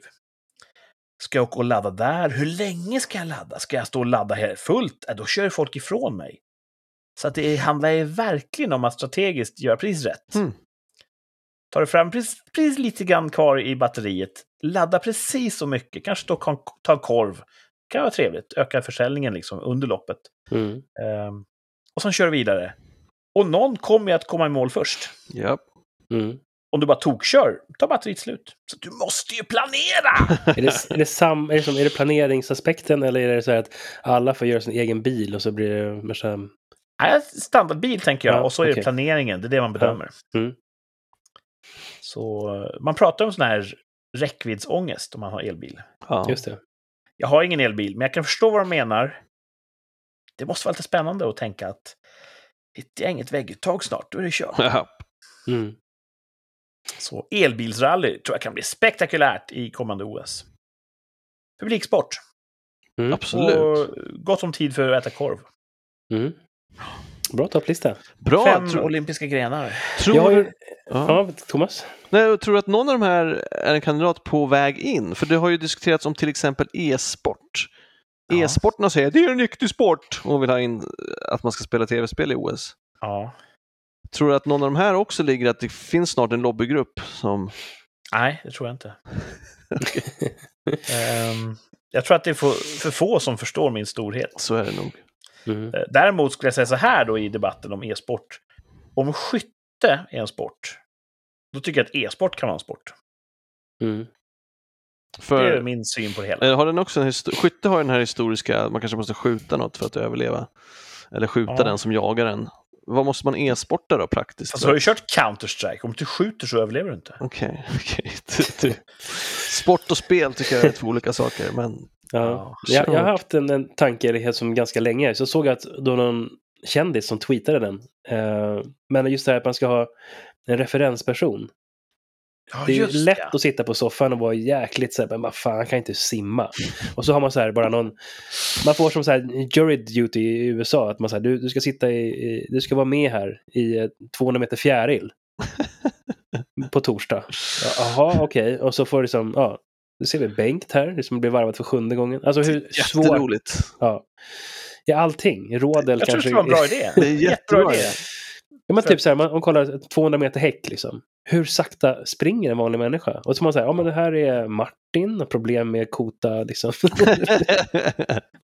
Ska jag åka och ladda där? Hur länge ska jag ladda? Ska jag stå och ladda här fullt? Då kör folk ifrån mig. Så att det handlar ju verkligen om att strategiskt göra precis rätt. Mm. Tar du fram precis, precis lite grann kvar i batteriet, ladda precis så mycket, kanske kon- ta korv. Det kan vara trevligt, öka försäljningen liksom under loppet. Mm. Ehm, och sen kör du vidare. Och någon kommer ju att komma i mål först. Ja. Mm. Om du bara tokkör, tar batteriet slut. Så du måste ju planera! Är, det, är, det sam, är, det som, är det planeringsaspekten eller är det så här att alla får göra sin egen bil och så blir det mer så här, Nej, standardbil tänker jag, Ja, och så är det planeringen, det är det man bedömer. Mm. Så eh, man pratar om sån här räckviddsångest om man har elbil. ja. Just det. Jag har ingen elbil, men jag kan förstå vad de menar. Det måste vara lite spännande att tänka att hittar jag inget vägguttag snart, då är det kört. Ja. Mm. Så elbilsrally tror jag kan bli spektakulärt i kommande OS. Publiksport. Mm. Absolut. Och gott om tid för att äta korv. Mm. Bra topplista. Bra. Fem Tro, olympiska grenar. tror, Jag ja. Ja, Thomas? Nej, jag tror att någon av de här är en kandidat på väg in. För det har ju diskuterats om till exempel e-sport. Ja. E-sporterna säger att det är en riktig sport och vill ha in att man ska spela tv-spel i OS. Ja. Tror du att någon av de här också ligger att det finns snart en lobbygrupp som... Nej, det tror jag inte. Ehm, jag tror att det är för, för få som förstår min storhet. Så är det nog. Mm. Eh, Däremot skulle jag säga så här då i debatten om e-sport. Om skytte är en sport, då tycker jag att e-sport kan vara en sport. Mm. Det För, är min syn på det hela. eh, har den också en Skytte har ju den här historiska, man kanske måste skjuta något för att överleva. Eller skjuta Ja. den som jagar den. Vad måste man e-sporta då praktiskt? Du har ju kört Counter-Strike. Om du skjuter så överlever du inte. Okej. Du- du- Sport och spel tycker jag är två olika saker, men Ja. Ja, Jag, jag har haft en, en tanke som ganska länge. Så såg jag att då någon kändis som tweetade den. Eh, men just det här att man ska ha en referensperson. Ja, Det är lätt det. att sitta på soffan och vara jäkligt så här, men vad fan, kan inte simma. Och så har man så här bara någon, man får som så här jury duty i USA, att man säger du, du ska sitta i, i, du ska vara med här i eh, 200 meter fjäril. på torsdag. Ja, Jaha, okej. Och så får det som, ja, nu ser vi Bengt här, det som blir varvat för sjunde gången. Alltså hur svårt, ja. Ja, allting. Rådel Jag tror det kanske. vara en bra idé. Det är jättebra. idé. Ja, men typ så här, man, man kollar 200 meter häck liksom. Hur sakta springer en vanlig människa? Och så man säger, ja men det här är Martin, problem med kota liksom.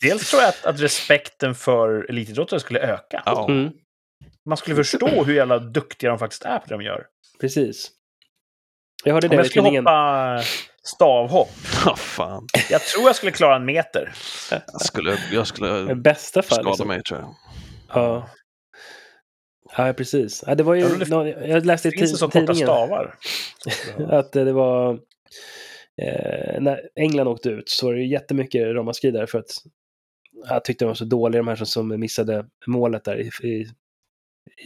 Dels tror jag att, att respekten för elitidrottare skulle öka. ja. Mm, Man skulle förstå hur jävla duktiga de faktiskt är på det de gör. precis. Jag hörde Om det jag i skulle hoppa stavhopp, Ja, fan. jag tror jag skulle klara en meter. Jag skulle, jag skulle I bästa fall. skada Liksom. mig tror jag. Ja. Ja, precis. Ja, det var ju, Ja, det- nå- jag läste i Finns det så ti- korta tidningen stavar? att eh, det var eh, när England åkte ut så var det jättemycket ramaskri där för att jag tyckte de var så dåliga de här som, som missade målet där i, i, i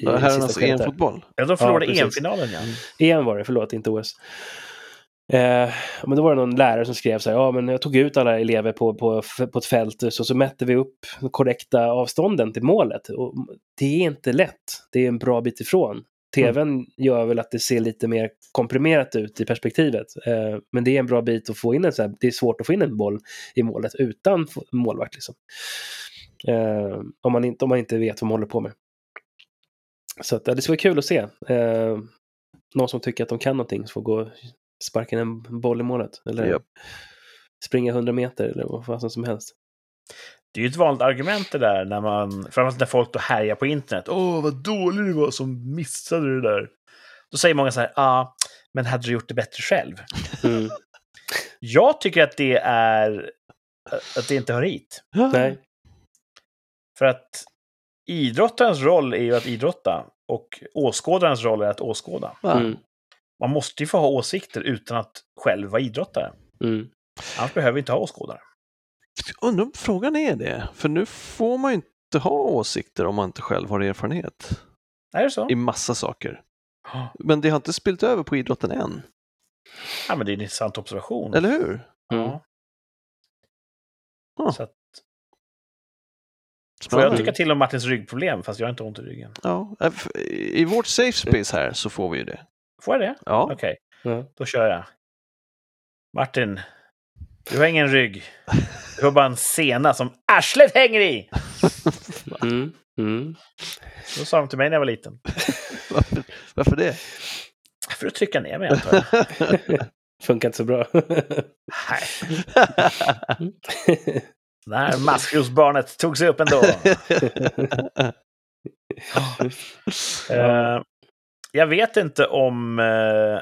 Ja, Herrarnas där. EM-fotboll. Ja, de förlorade precis. EM-finalen, ja. EM var det, förlåt, inte OS. Eh, men då var det någon lärare som skrev så här, ja men jag tog ut alla elever på, på, på ett fält så, så mätte vi upp de korrekta avstånden till målet. Och det är inte lätt, det är en bra bit ifrån. TVn gör väl att det ser lite mer komprimerat ut i perspektivet. Eh, men det är en bra bit att få in en så här, det är svårt att få in en boll i målet utan målvakt. Liksom. Eh, om, man inte, om man inte vet vad man håller på med. Så att, det skulle vara kul att se. Eh, någon som tycker att de kan någonting får gå och sparka in en boll i målet. Eller Japp. springa 100 meter eller vad fasen som helst. Det är ju ett vanligt argument det där, när man, framförallt när folk då härjar på internet. Åh, vad dålig du var som missade det där. Då säger många så här, ja, ah, men hade du gjort det bättre själv? Mm. Jag tycker att det är att det inte hör hit. Nej. För att idrottarens roll är ju att idrotta och åskådarens roll är att åskåda. Mm. Man måste ju få ha åsikter utan att själv vara idrottare. Mm. Annars behöver vi inte ha åskådare. Undrar om frågan är det, för nu får man ju inte ha åsikter om man inte själv har erfarenhet Är det så? i massa saker. Men det har inte spilt över på idrotten än, Ja, men det är en intressant observation. eller hur? Mm. Ja. Ja. Så att, får jag tycka till om Martins ryggproblem, fast jag har inte ont i ryggen. Ja, f- I vårt safe space här så får vi ju det. Får jag det? Ja, Okej, Ja. då kör jag. Martin, du har ingen rygg. Du har bara en sena som arslet hänger i! Mm. Mm. Så sa de till mig när jag var liten. varför, varför det? För att trycka ner mig, antar jag. Funkar inte så bra. Nej, när maskrosbarnet tog sig upp ändå. Eh, jag vet inte om eh,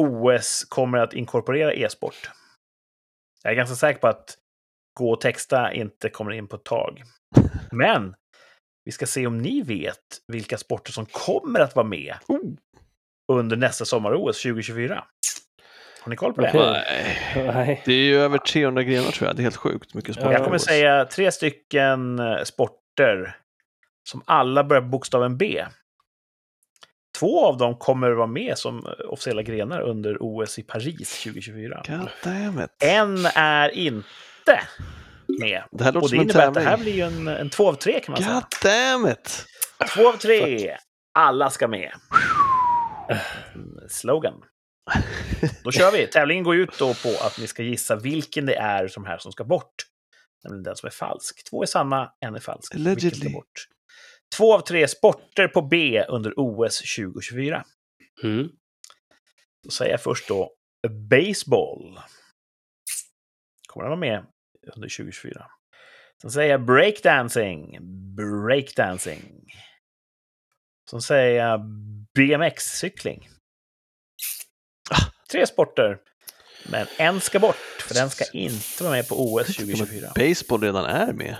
OS kommer att inkorporera e-sport. Jag är ganska säker på att gå och texta inte kommer in på ett tag. Men vi ska se om ni vet vilka sporter som kommer att vara med Oh. under nästa sommar-OS 2024. Har ni koll på det? Okej. Nej. Det är ju över 300 grenar tror jag, det är helt sjukt mycket sport. Ja. Jag kommer säga tre stycken eh, sporter som alla börjar på bokstaven B. Två av dem kommer att vara med som eh, officiella grenar under OS i Paris 2024. God damn it. En är inte med. Det här låter Och det som innebär att det här blir ju en, en två av tre kan man säga. God damn it! Två av tre. Alla ska med. Mm, Slogan. Då kör vi. Tävlingen går ut då på att ni ska gissa vilken det är som här som ska bort. Nämligen den som är falsk. Två är sanna, en är falsk. Vilken ska Allegedly. bort? Två av tre sporter på B under OS 2024. Mm. Då säger jag först då baseball. Kommer den vara med under 2024? Sen säger jag breakdancing. Breakdancing. Sen säger jag BMX-cykling. Tre sporter. Men en ska bort, för den ska inte vara med på OS 2024. Baseball redan är med.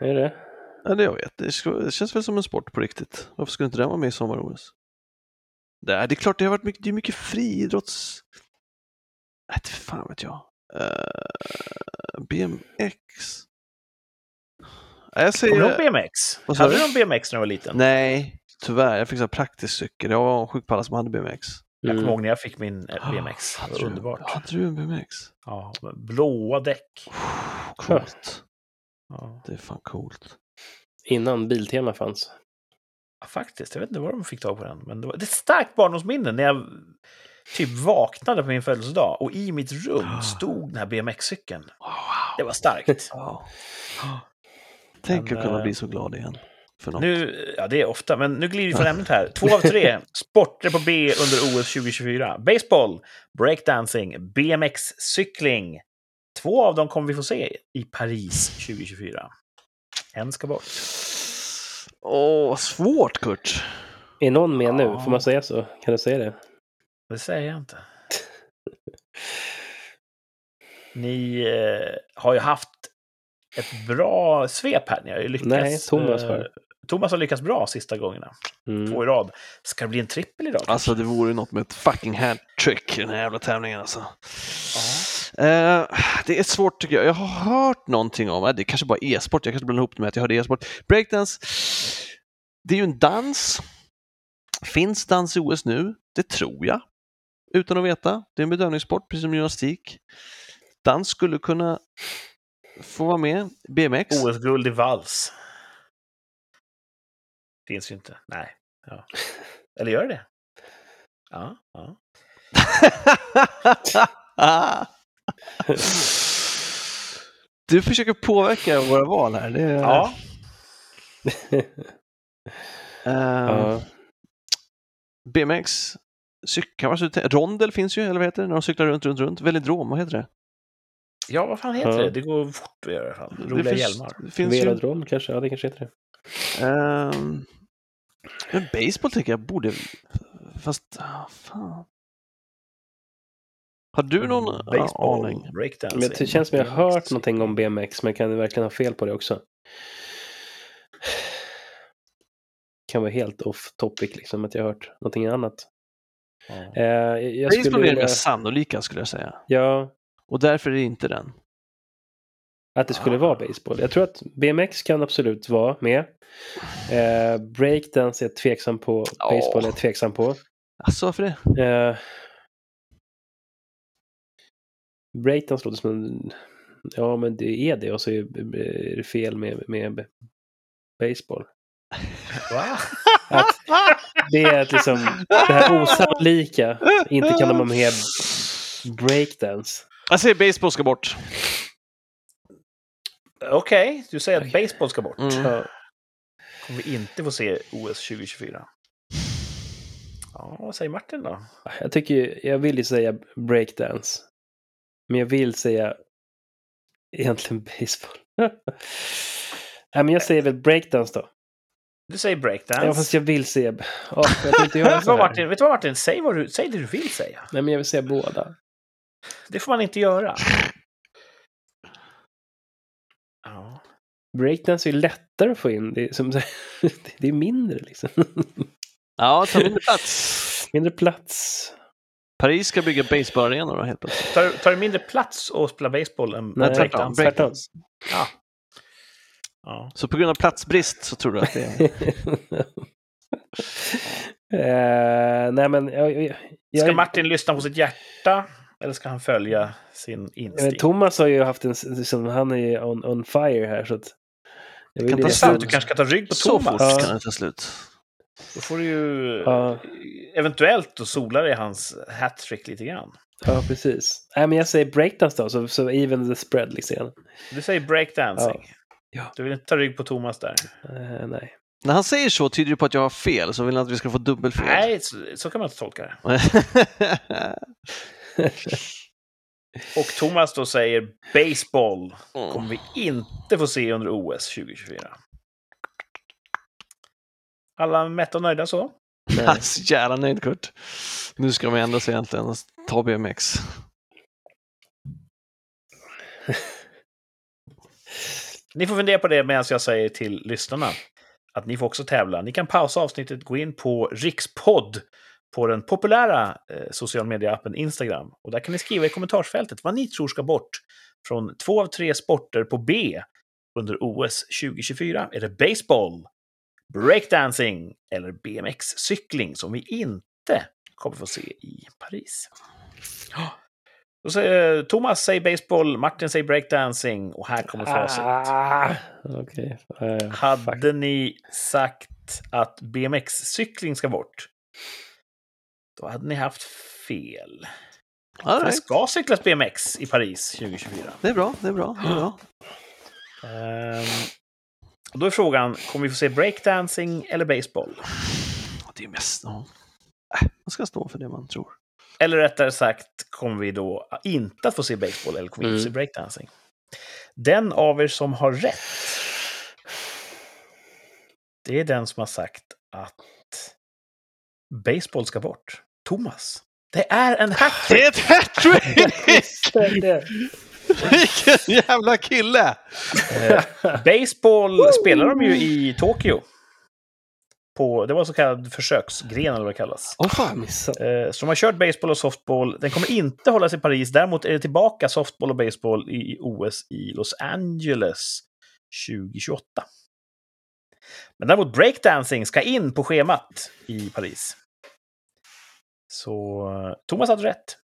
Är det? Ja, det jag vet. Det, känns väl som en sport på riktigt. Varför skulle inte den vara med i sommar-OS? Det är, det är klart, det har varit mycket, det är mycket friidrotts... Nej, inte fan vet jag. Eh, BMX? Nej, Jag Kommer du ihåg säger... BMX? Vad Hade du? någon BMX när du var liten? Nej, tyvärr. Jag fick så här praktisk cykel. Jag var sjuk på alla som hade BMX. Jag Mm. kommer ihåg när jag fick min eh, BMX. Det Hade du, underbart. hade du en BMX? Ja, blåa däck. Coolt. Ja. Det är fan coolt. Innan Biltema fanns. Ja, faktiskt, jag vet inte var de fick tag på den. Men det, var, det är ett starkt barndomsminne när jag typ vaknade på min födelsedag och i mitt rum stod den här BMX-cykeln. Wow. Det var starkt. Tänk Men, att kunna eh, bli så glad igen. För något. Nu, ja, det är ofta, men nu glider vi från ämnet här. Två av tre sporter på B under OS 2024. Baseball, breakdancing, BMX-cykling. Två av dem kommer vi få se i Paris 2024. En ska bort. Åh, svårt Kurt. Är någon med nu? Får man säga så? Kan du säga det? Det säger jag inte. Ni eh, har ju haft ett bra svep här. Ni har ju lyckats. Nej, Thomas har. eh, Thomas har lyckats bra sista gångerna. Mm. Två i rad. Ska det bli en trippel idag? kanske? Alltså det vore något med ett fucking hattrick i den här jävla tävlingen alltså. Ja. Eh, det är svårt tycker jag. Jag har hört någonting om, eh, det kanske bara är e-sport, jag kanske blandar ihop det med att jag hörde e-sport. Breakdance, det är ju en dans. Finns dans i OS nu? Det tror jag. Utan att veta. Det är en bedömningssport, precis som gymnastik. Dans skulle kunna få vara med. BMX. OS-guld i vals. Finns ju inte. Nej. Ja. Eller gör det? Ja. ja. du försöker påverka våra val här. Det är, ja. Eh, Ja. BMX, cykel, te- rondel finns ju, eller vad heter det, när de cyklar runt, runt, runt. Velodrom, vad heter det? ja, vad fan heter Ja. det? Det går fort att göra i alla fall. Roliga det finns, hjälmar. Det finns ju, Velodrom kanske? Ja, det kanske heter det. ehm, men baseball tänker jag borde, fast, ah, fan. Har du någon Baseball, aning? breakdancing. Men det känns som jag har hört någonting om BMX, men kan verkligen ha fel på det också. Kan vara helt off topic, liksom, att jag har hört någonting annat. Ja. Eh, jag Baseball skulle är det vilja... sannolika skulle jag säga. Ja, Och därför är det inte den. att det skulle Ah. vara baseball. Jag tror att BMX kan absolut vara med. Eh, breakdance är jag tveksam på. Ja. Baseball är jag tveksam på. Alltså varför det? Eh, breakdance låter som en... Ja, men det är det. Och så är det fel med, med baseball. Va? Att det är att liksom det här osannolika. Inte kan de ha med breakdance. Jag säger baseball ska bort. Okej, du säger att baseball ska bort. Mm. Ja, Kommer vi inte få se OS 2024. Ja, vad säger Martin då? jag tycker jag vill ju säga breakdance. Men jag vill säga egentligen baseball. Nej, men jag säger väl breakdance då. Du säger breakdance. Ja, fast jag vill säga... Ja, jag inte göra så vad, här. Martin, vet du vad Martin? Säg, vad du, säg det du vill säga. Nej, men jag vill säga båda. Det får man inte göra. Ja. Breakdance är ju lättare att få in. Det är, som, det är mindre liksom. Ja, ta mindre plats. Mindre plats. Paris ska bygga baseballarenor då helt plötsligt. Tar, tar det mindre plats att spela baseball än Nej, breakdance? tvärtom. Tvärtom. Ja. ja. Så på grund av platsbrist så tror du att det är... Eh, nej, men jag, jag, jag, Ska Martin lyssna på sitt hjärta Eller ska han följa sin instinkt? Thomas har ju haft en, liksom, han är ju on, on fire här så att... Jag Kan ta Det är sant, nästan- du kanske ska ta rygg på Så Thomas. fort Ja. kan det ta slut. Då får du ju eh, eventuellt då sola dig i hans hattrick lite grann. Ja, precis. Nej, men jag säger breakdance då, så, så even the spread liksom. Du säger breakdancing. Ja. Du vill inte ta rygg på Thomas där? Eh, nej. När han säger så tyder det på att jag har fel, så vill han att vi ska få dubbelfel. Nej, så, så kan man inte tolka det. Och Thomas då säger baseball kommer vi inte få se under OS 2024. Alla mätta och nöjda så? nej. Så jävla nöjd Kurt. Nu ska de ändra sig egentligen och ta BMX. Ni får fundera på det medan jag säger till lyssnarna att ni får också tävla. Ni kan pausa avsnittet, gå in på Rikspodd på den populära eh, social media-appen Instagram. Och där kan ni skriva i kommentarsfältet vad ni tror ska bort från två av tre sporter på B under OS 2024. Är det baseball, breakdancing eller BMX-cykling som vi inte kommer få se i Paris? Då säger, Thomas säger baseball, Martin säger breakdancing och här kommer facit. Ah. Eh, fuck. Hade ni sagt att BMX-cykling ska bort, då hade ni haft fel. All Det right. ska cyklas BMX i Paris 2024. Det är bra, det är bra. Det är bra. Ehm, och då är frågan, kommer vi få se breakdancing eller baseball? Det är mest... Ja. Äh, Man ska stå för det man tror. Eller rättare sagt, kommer vi då inte att få se baseball eller kommer vi få se Mm. breakdancing? Den av er som har rätt, det är den som har sagt att baseball ska bort. Thomas. Det är en hattrick! Det är ett hattrick! Vilken jävla kille! Eh, baseball spelar de ju i Tokyo. På, det var så kallad försöksgren eller vad det kallas. Åh fan. Eh, så de har kört baseball och softball. Den kommer inte hållas i Paris. Däremot är det tillbaka softball och baseball i OS i Los Angeles 2028. Men däremot breakdancing ska in på schemat i Paris. Så eh, Thomas hade rätt.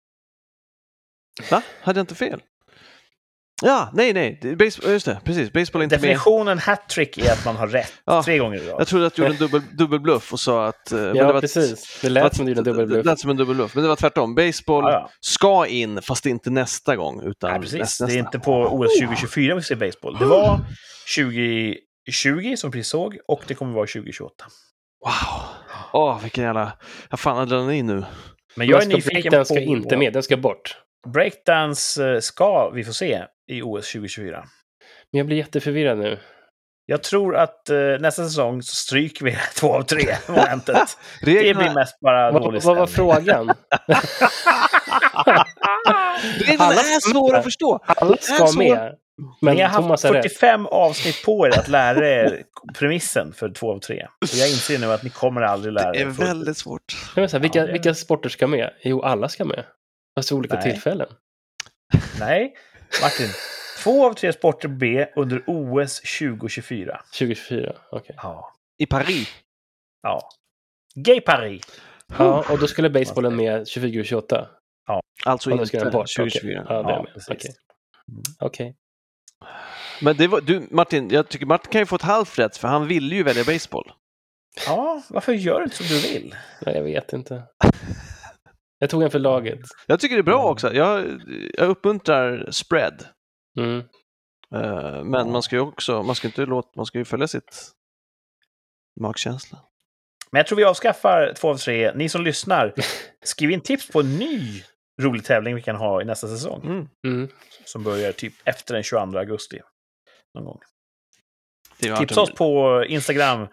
Va? Hade jag inte fel? Ja, nej, nej. Det är Baseball, just det, precis. Baseball är inte. Definitionen hattrick är att man har rätt Ja. tre gånger i rad. Jag trodde att du gjorde en dubbel, dubbelbluff och sa att... eh, men Ja, det var, precis. Det det lät som du gjorde en Det dubbelbluff. lät som en dubbelbluff, men det var tvärtom. Baseball Ja, ja. ska in, fast inte nästa gång, utan Nej, precis. näst, Det är nästa. inte på OS 2024 vi ser baseball. Det var 2020 som vi precis såg och det kommer vara 2028. Wow! Åh, vilken jävla... Jag fan adrenalin nu. Men jag är Vad ska nyfiken på... ska inte med, den ska bort. Breakdance eh, ska vi få se i OS 2024. Men jag blir jätteförvirrad nu. Jag tror att eh, nästa säsong så stryker vi två av tre momentet. Det blir Reglerna, mest bara dålig vad var frågan? reglerna Alla är svåra att förstå. Alla Det är ska med. Men Ni har haft är rätt. 45 avsnitt på er att lära er premissen för två av tre. Och jag inser nu att ni kommer aldrig lära Det er. är fullt ut. väldigt svårt. Jag här, vilka, det- vilka sporter ska med? Jo, alla ska med. Fast olika Nej. tillfällen. Nej, Martin. Två av tre sporter B under OS 2024. 2024, okej. Ja. I Paris. ja. Gay Paris. Ja, och då skulle basebollen med 24 och 28? Alltså Ja, då inte ska den bort. 2024. Okej. Ja, det Ja, med. precis. Okej. Okej. Men det var, du, Martin, jag tycker Martin kan ju få ett halvt rätt, för han ville ju välja baseball. Ja, varför gör du inte som du vill? Nej, jag vet inte. Jag tog en för laget. Jag tycker det är bra också. Jag, jag uppmuntrar spread. Mm. Eh, men man ska ju också, man ska inte låta, man ska ju följa sitt magkänsla. Men jag tror vi avskaffar två av tre. Ni som lyssnar, skriv in tips på en ny rolig tävling vi kan ha i nästa säsong. Mm. Mm. Som börjar typ efter den 22 augusti. Någon gång. Tipsa oss en, på Instagram,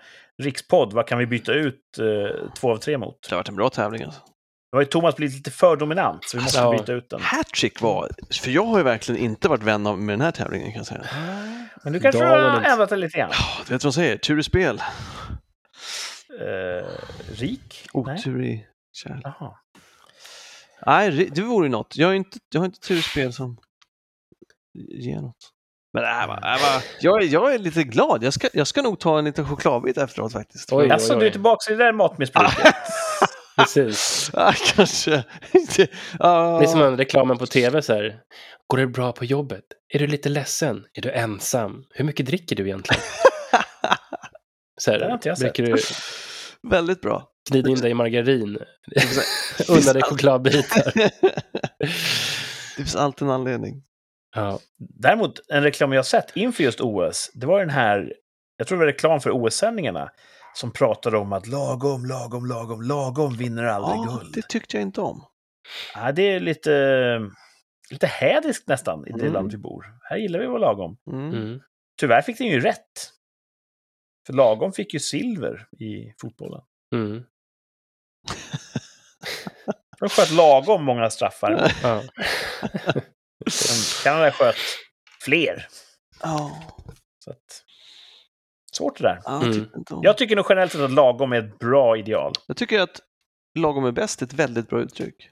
rikspodd. Vad kan vi byta ut eh, två av tre mot? det har varit en bra tävling alltså. Nu har ju Thomas blivit lite för dominant, så vi måste byta ut den. Hattrick var, för jag har ju verkligen inte varit vän av med den här tävlingen kan jag säga. Men du kanske har ändrat det lite grann. Ja, du vet vad man säger, tur i spel, Eh, rik? Nej. otur i kärlek. Jaha. Nej, det vore ju något. Jag har inte, jag har inte tur i spel som ger något. Men äh, äh. Jag, är, jag är lite glad. Jag ska, jag ska nog ta en liten chokladbit efteråt faktiskt. Oj. Alltså, du är tillbaka i det där matmissbruket? Precis. Ja, kanske. Ja. Det är som en reklamen på tv så här. Går det bra på jobbet? Är du lite ledsen? Är du ensam? Hur mycket dricker du egentligen? Så Det har här, inte jag sett. du Väldigt bra. gnida in dig i margarin? Unna dig chokladbitar? Det finns alltid en anledning. Ja. Däremot, en reklam jag har sett inför just OS, det var den här, jag tror det var reklam för OS-sändningarna, som pratade om att lagom, lagom, lagom, lagom vinner aldrig Ja, guld. det tyckte jag inte om. Ja, det är lite, lite hädiskt nästan i det Mm. land vi bor. Här gillar vi att vara lagom. Mm. Mm. Tyvärr fick den ju rätt. För lagom fick ju silver i fotbollen. Mm. De sköt lagom många straffar. Ja. Kanada sköt fler. Ja, Så att, svårt det där. ja, jag Mm. Jag tycker nog generellt sett att lagom är ett bra ideal. Jag tycker att lagom är bäst är ett väldigt bra uttryck.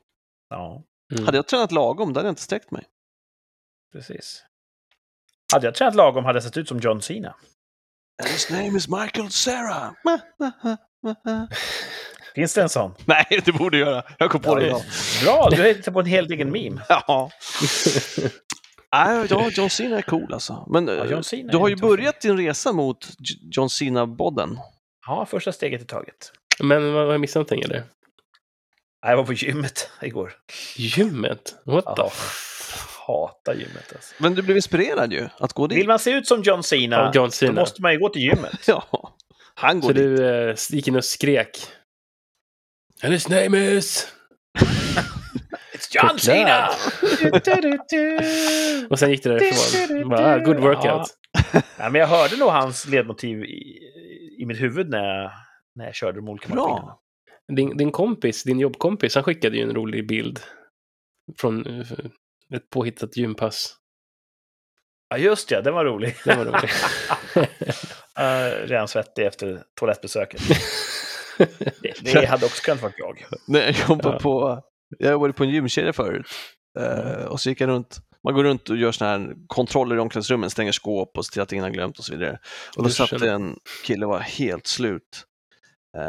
Ja, Mm. Hade jag tränat lagom, då hade jag inte sträckt mig. precis. Hade jag tränat lagom hade jag sett ut som John Cena. And his name is Michael Sarah. Finns det en sån? Nej, det borde göra. Jag kom på det idag. Bra, du hittar på en helt egen meme. Ja. Nej, ja, John Cena är cool alltså. Men Ja, eh, John Cena du har ju börjat din resa mot John Cena-bodden. Ja, första steget i taget. Men har jag missat någonting eller? Jag var på gymmet igår. Gymmet? What the Ja, f- hatar gymmet alltså. Men du blev inspirerad ju att gå dit. Vill man se ut som John Cena, Av John då Cena? måste man ju gå till gymmet. Ja, han går Så dit. du eh, gick in och skrek? And his name is... It's John. Cena! Och sen gick det därifrån. Bara, ah, good workout. Ja, men jag hörde nog hans ledmotiv i, i mitt huvud när jag, när jag körde de olika. Bra. Din, din kompis, din jobbkompis, han skickade ju en rolig bild från eh, ett påhittat gympass. Ja, just ja, den var rolig. Det var roligt. Uh, redan svettig efter toalettbesöket. Det, det hade också kunnat vara jag. Nej, jag jobbade Ja. på, jag jobbade på en gymkedja förut. Eh, och så gick jag runt, man går runt och gör såna här kontroller i omklädningsrummen, stänger skåp och ser till att ingen har glömt och så vidare. Och då satt en kille och var helt slut. Eh,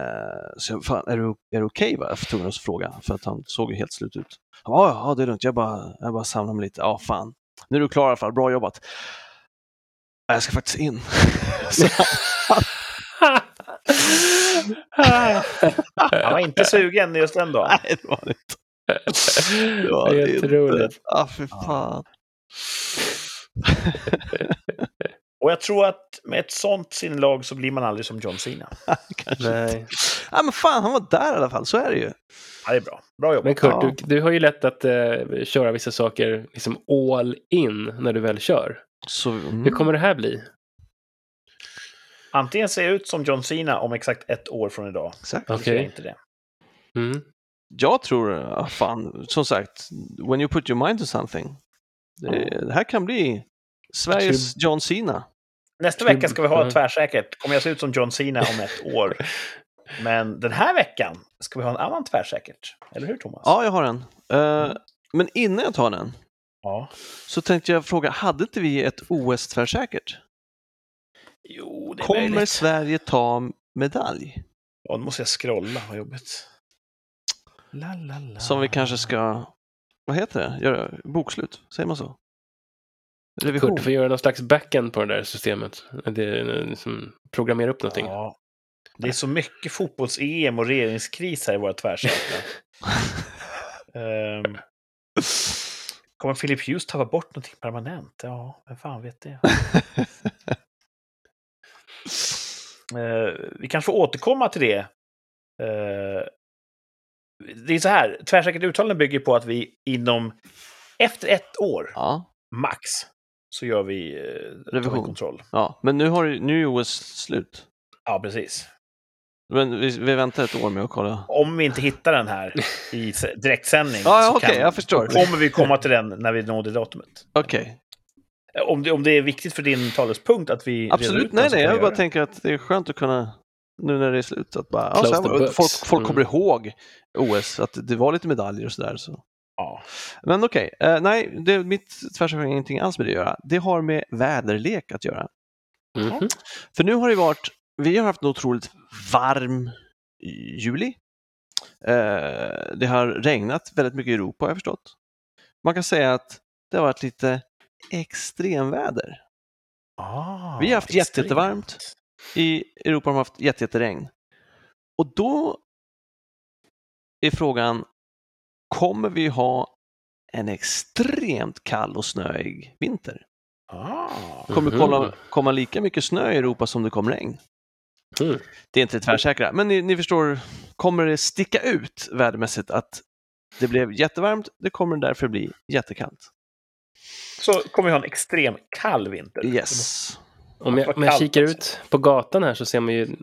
så jag, fan, är du, är du okej? var jag tvungen att fråga, för att han såg ju helt slut ut. Han bara, ja, det är lugnt, jag bara, jag bara samlar mig lite. Ja, fan. Nu är du klar i alla fall, bra jobbat. "Ja, Jag ska faktiskt in. Han var inte sugen just den dagen. nej, det var inte. Det var Det otroligt. Ah, för fan. Och jag tror att med ett sånt sinnelag så blir man aldrig som John Cena. Kanske. Nej. Ja, men fan, han var där i alla fall, så är det ju. Ja, det är bra. Bra jobbat. Men Kurt, Ja. du, du har ju lätt att eh, köra vissa saker liksom all in när du väl kör. Så, mm. Hur kommer det här bli? Antingen ser jag ut som John Cena om exakt ett år från idag. Exakt. Eller så gör jag inte det. Mm. Jag tror, ja, fan, som sagt, when you put your mind to something. Det, det här kan bli Sveriges John Cena. Nästa vecka ska vi ha tvärsäkert. Kommer jag se ut som John Cena om ett år? Men den här veckan ska vi ha en annan tvärsäkert. Eller hur, Thomas? Ja, jag har en. Eh, men innan jag tar den Ja. så tänkte jag fråga, hade inte vi ett OS tvärsäkert? Jo, det är Kommer möjligt. Sverige ta medalj? Ja, nu måste jag scrolla. Vad jobbigt. La, la, la. Som vi kanske ska, vad heter det, göra bokslut? Säger man så? Revision? Kurt, du får göra någon slags backend på det där systemet. Det är liksom, programmera upp någonting. Ja. Det är så mycket fotbolls-EM och regeringskris här i våra tvärsäkra. um, kommer Philip Hughes ta bort någonting permanent? Ja, vem fan vet det? Eh, vi kanske får återkomma till det. Eh, det är så här, tvärsäkert uttalanden bygger på att vi inom, efter ett år, ja, max, så gör vi eh, Revision. kontroll. ja, men nu, har, nu är OS slut. Ja, precis. Men vi, vi väntar ett år med att kolla. Om vi inte hittar den här i direktsändning Ja, ja, jag förstår. så kommer vi komma till den när vi når det datumet. Okej, Om det, om det är viktigt för din talespunkt att vi absolut. ut Nej, nej, jag bara det. tänker att det är skönt att kunna, nu när det är slut, att bara, ja, så här, folk, folk Mm. kommer ihåg OS, att det var lite medaljer och sådär. Så. Ja. Men okej, eh, nej, det, mitt tvärs har ingenting alls med det att göra. Det har med väderlek att göra. Mhm. För nu har det varit, vi har haft en otroligt varm juli. Eh, det har regnat väldigt mycket i Europa har jag förstått. Man kan säga att det har varit lite extremväder. Ah, Vi har haft extremt. jättevarmt. I Europa har man haft jätte, jätteregn. Och då är frågan, kommer vi ha en extremt kall och snöig vinter? Ah. Kommer det Mhm. komma, lika mycket snö i Europa som det kom regn? Mm. Det är inte tvärsäkra, men ni, ni förstår, kommer det sticka ut vädermässigt att det blev jättevarmt, det kommer därför bli jättekallt. Så kommer vi ha en extrem kall vinter. Yes. Om jag, om jag kikar ut på gatan här så ser man ju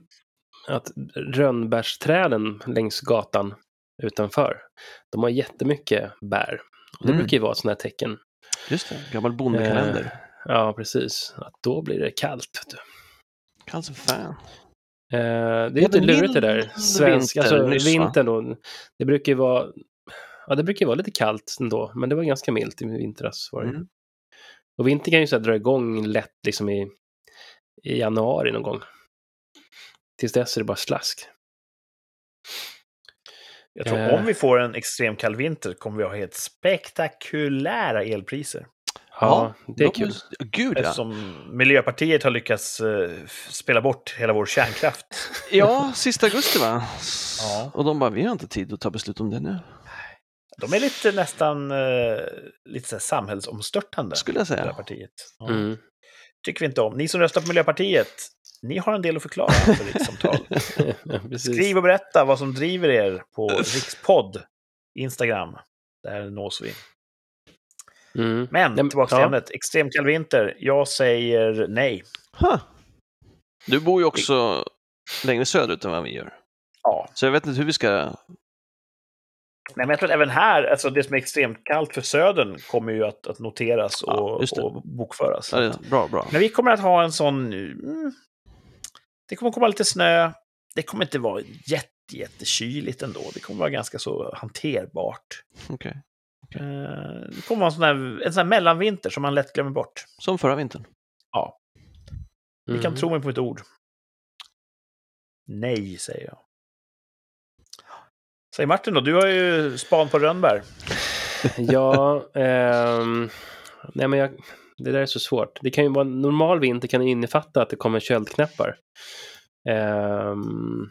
att rönnbärsträden längs gatan utanför, de har jättemycket bär. Och det Mm. brukar ju vara ett sånt här tecken. Just det, gammal bondekalender. Eh, ja, precis. Att då blir det kallt. Kallt som fan. Eh, det är lite lurigt det där. Svensk, vinter alltså nyss, vintern då. Det brukar ju vara, ja det brukar ju vara lite kallt ändå, men det var ganska milt i vintras. Var det. Mm. Och vintern kan ju så dra igång lätt liksom i, i januari någon gång. Tills dess är det bara slask. Jag tror Eh. om vi får en extrem kall vinter kommer vi ha helt spektakulära elpriser. Ja, det är kul. måste- Gud ja. Eftersom Miljöpartiet har lyckats f- spela bort hela vår kärnkraft. Ja, sista augusti va? Ja. Och de bara, vi har inte tid att ta beslut om det nu. De är lite nästan eh, lite så här samhällsomstörtande, Skulle jag säga. Miljöpartiet. Ja. Mm. Tycker vi inte om. Ni som röstar på Miljöpartiet, ni har en del att förklara för rikssamtal. Precis. Skriv och berätta vad som driver er på Rikspodd, Instagram. Där nås vi. Mm. Men tillbaka till ja. ämnet. Extrem kall vinter. Jag säger nej. Huh. Du bor ju också längre söderut än vad vi gör. Ja. Så jag vet inte hur vi ska... Nej, men jag tror att även här, alltså det som är extremt kallt för södern kommer ju att, att noteras Ja, och, det. och bokföras. Ja, bra, bra. Men vi kommer att ha en sån... Mm, det kommer komma lite snö. Det kommer inte vara jätte, jättekyligt ändå. Det kommer vara ganska så hanterbart. Okej. Eh, Det kommer vara en sån här, en sån här mellanvinter som man lätt glömmer bort. Som förra vintern. Ni kan Mm. tro mig på mitt ord. Nej, säger jag. Säg Martin då, du har ju span på Rönnberg. Ja, ehm, nej men jag, det där är så svårt. Det kan ju vara en normal vinter kan innefatta att det kommer köldknäppar. Ehm,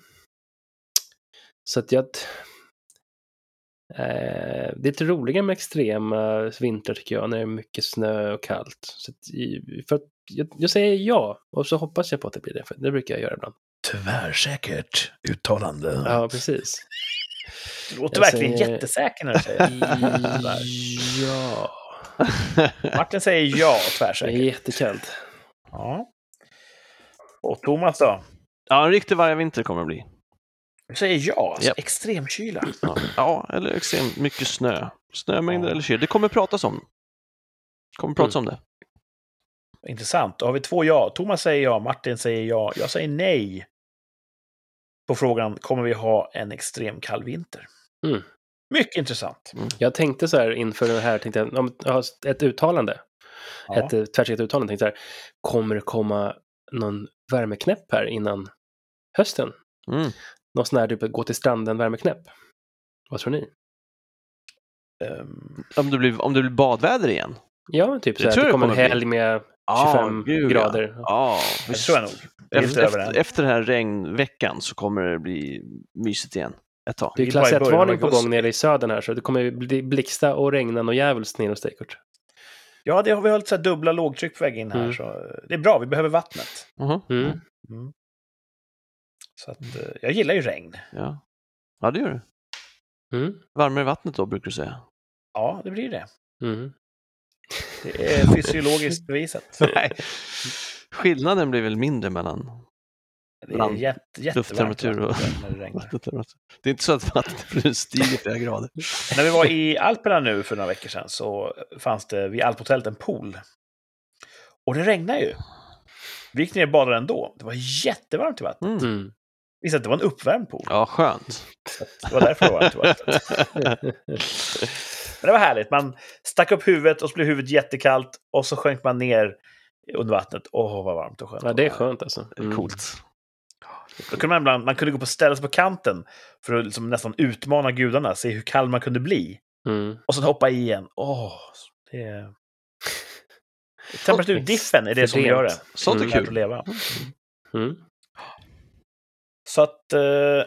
så att jag... Eh, det är lite roligare med extrema vintrar tycker jag, när det är mycket snö och kallt. Så att, för att, jag, jag säger ja, och så hoppas jag på att det blir det, för det brukar jag göra ibland. Tvärsäkert uttalande. Ja, precis. Du låter Jag verkligen säger- jättesäker när du säger det. ja, Martin säger ja, det är tvärsäkert. jättekallt. Ja. Och Thomas då? Ja, en riktig vargavinter kommer det bli. Du säger ja, alltså Japp. extremkyla. Ja, ja eller extremt mycket snö. Snömängder Ja. eller kyl. Det kommer pratas om. kommer pratas om det. Intressant. Då har vi två ja. Thomas säger ja, Martin säger ja. Jag säger nej. På frågan, kommer vi ha en extrem kall vinter? Mm. Mycket intressant. Jag tänkte så här inför det här, tänkte jag, om jag har ett uttalande, Ja. ett eh, tvärsäkert uttalande, tänkte jag så här, kommer det komma någon värmeknäpp här innan hösten? Mm. Någon sån här typ gå till stranden värmeknäpp? Vad tror ni? Ehm, Om, det blir, om det blir badväder igen? Ja, typ Det så här, det jag kommer en helg med 25 gud, grader. Ja, ja det tror jag nog. Efter, efter, efter den här regnveckan så kommer det bli mysigt igen. Ett tag. Det är klass början av 1-varning på gång nere i södern här, så det kommer bli blixta och regna och djävulskt nere hos dig, Kurt. Ja, det har vi har lite så här dubbla lågtryck på väg in här. Mm. Så det är bra, vi behöver vattnet. Mhm. Mm. Mm. Så att, eh, jag gillar ju regn. Ja. ja, det gör du. Mm. Varmare vattnet då, brukar du säga. Ja, det blir det. Det är fysiologiskt bevisat. Nej. Skillnaden blir väl mindre mellan Det är lufttemperatur och- vattentemperatur. Det är inte så att vattnet stiger flera grader. När vi var i Alperna nu för några veckor sedan så fanns det vid Alphotellet en pool. Och det regnade ju. Vi gick ner och badade ändå. Det var jättevarmt i vattnet. Mm. Mm. Visst att det var en uppvärmd pool. Ja, skönt. Det var därför det var varmt i vattnet. Men det var härligt. Man stack upp huvudet och så blev huvudet jättekallt. Och så sjönk man ner under vattnet. Åh, vad varmt och skönt. Ja, det är skönt alltså. Mm. Coolt. Då kunde man, ibland, man kunde gå på ställa sig på kanten för att liksom nästan utmana gudarna, se hur kall man kunde bli. Mm. Och sen hoppa i igen. Åh, det är... Temperaturdiffen är det som gör det. Sånt är Mm. Värt att kul. leva. Mm. Så att eh,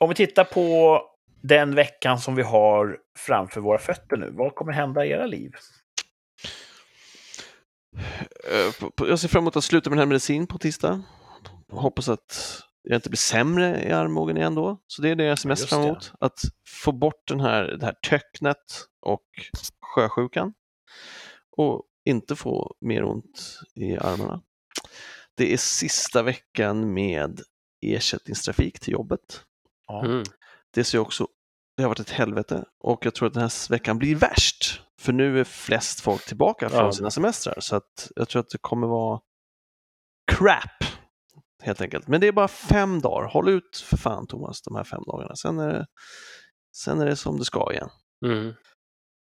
om vi tittar på den veckan som vi har framför våra fötter nu, vad kommer hända i era liv? Eh, Jag ser fram emot att sluta med den här medicin på tisdag. Hoppas att jag inte blir sämre i armbågen igen då. Så det är det jag ser mest fram emot. Att få bort den här, det här töcknet och sjösjukan. Och inte få mer ont i armarna. Det är sista veckan med ersättningstrafik till jobbet. Ja. Mm. Det ser också, det har varit ett helvete och jag tror att den här veckan blir värst. För nu är flest folk tillbaka från Ja. sina semestrar så att jag tror att det kommer vara crap helt enkelt. Men det är bara fem dagar. Håll ut för fan Thomas de här fem dagarna. Sen är det, sen är det som det ska igen. Mm.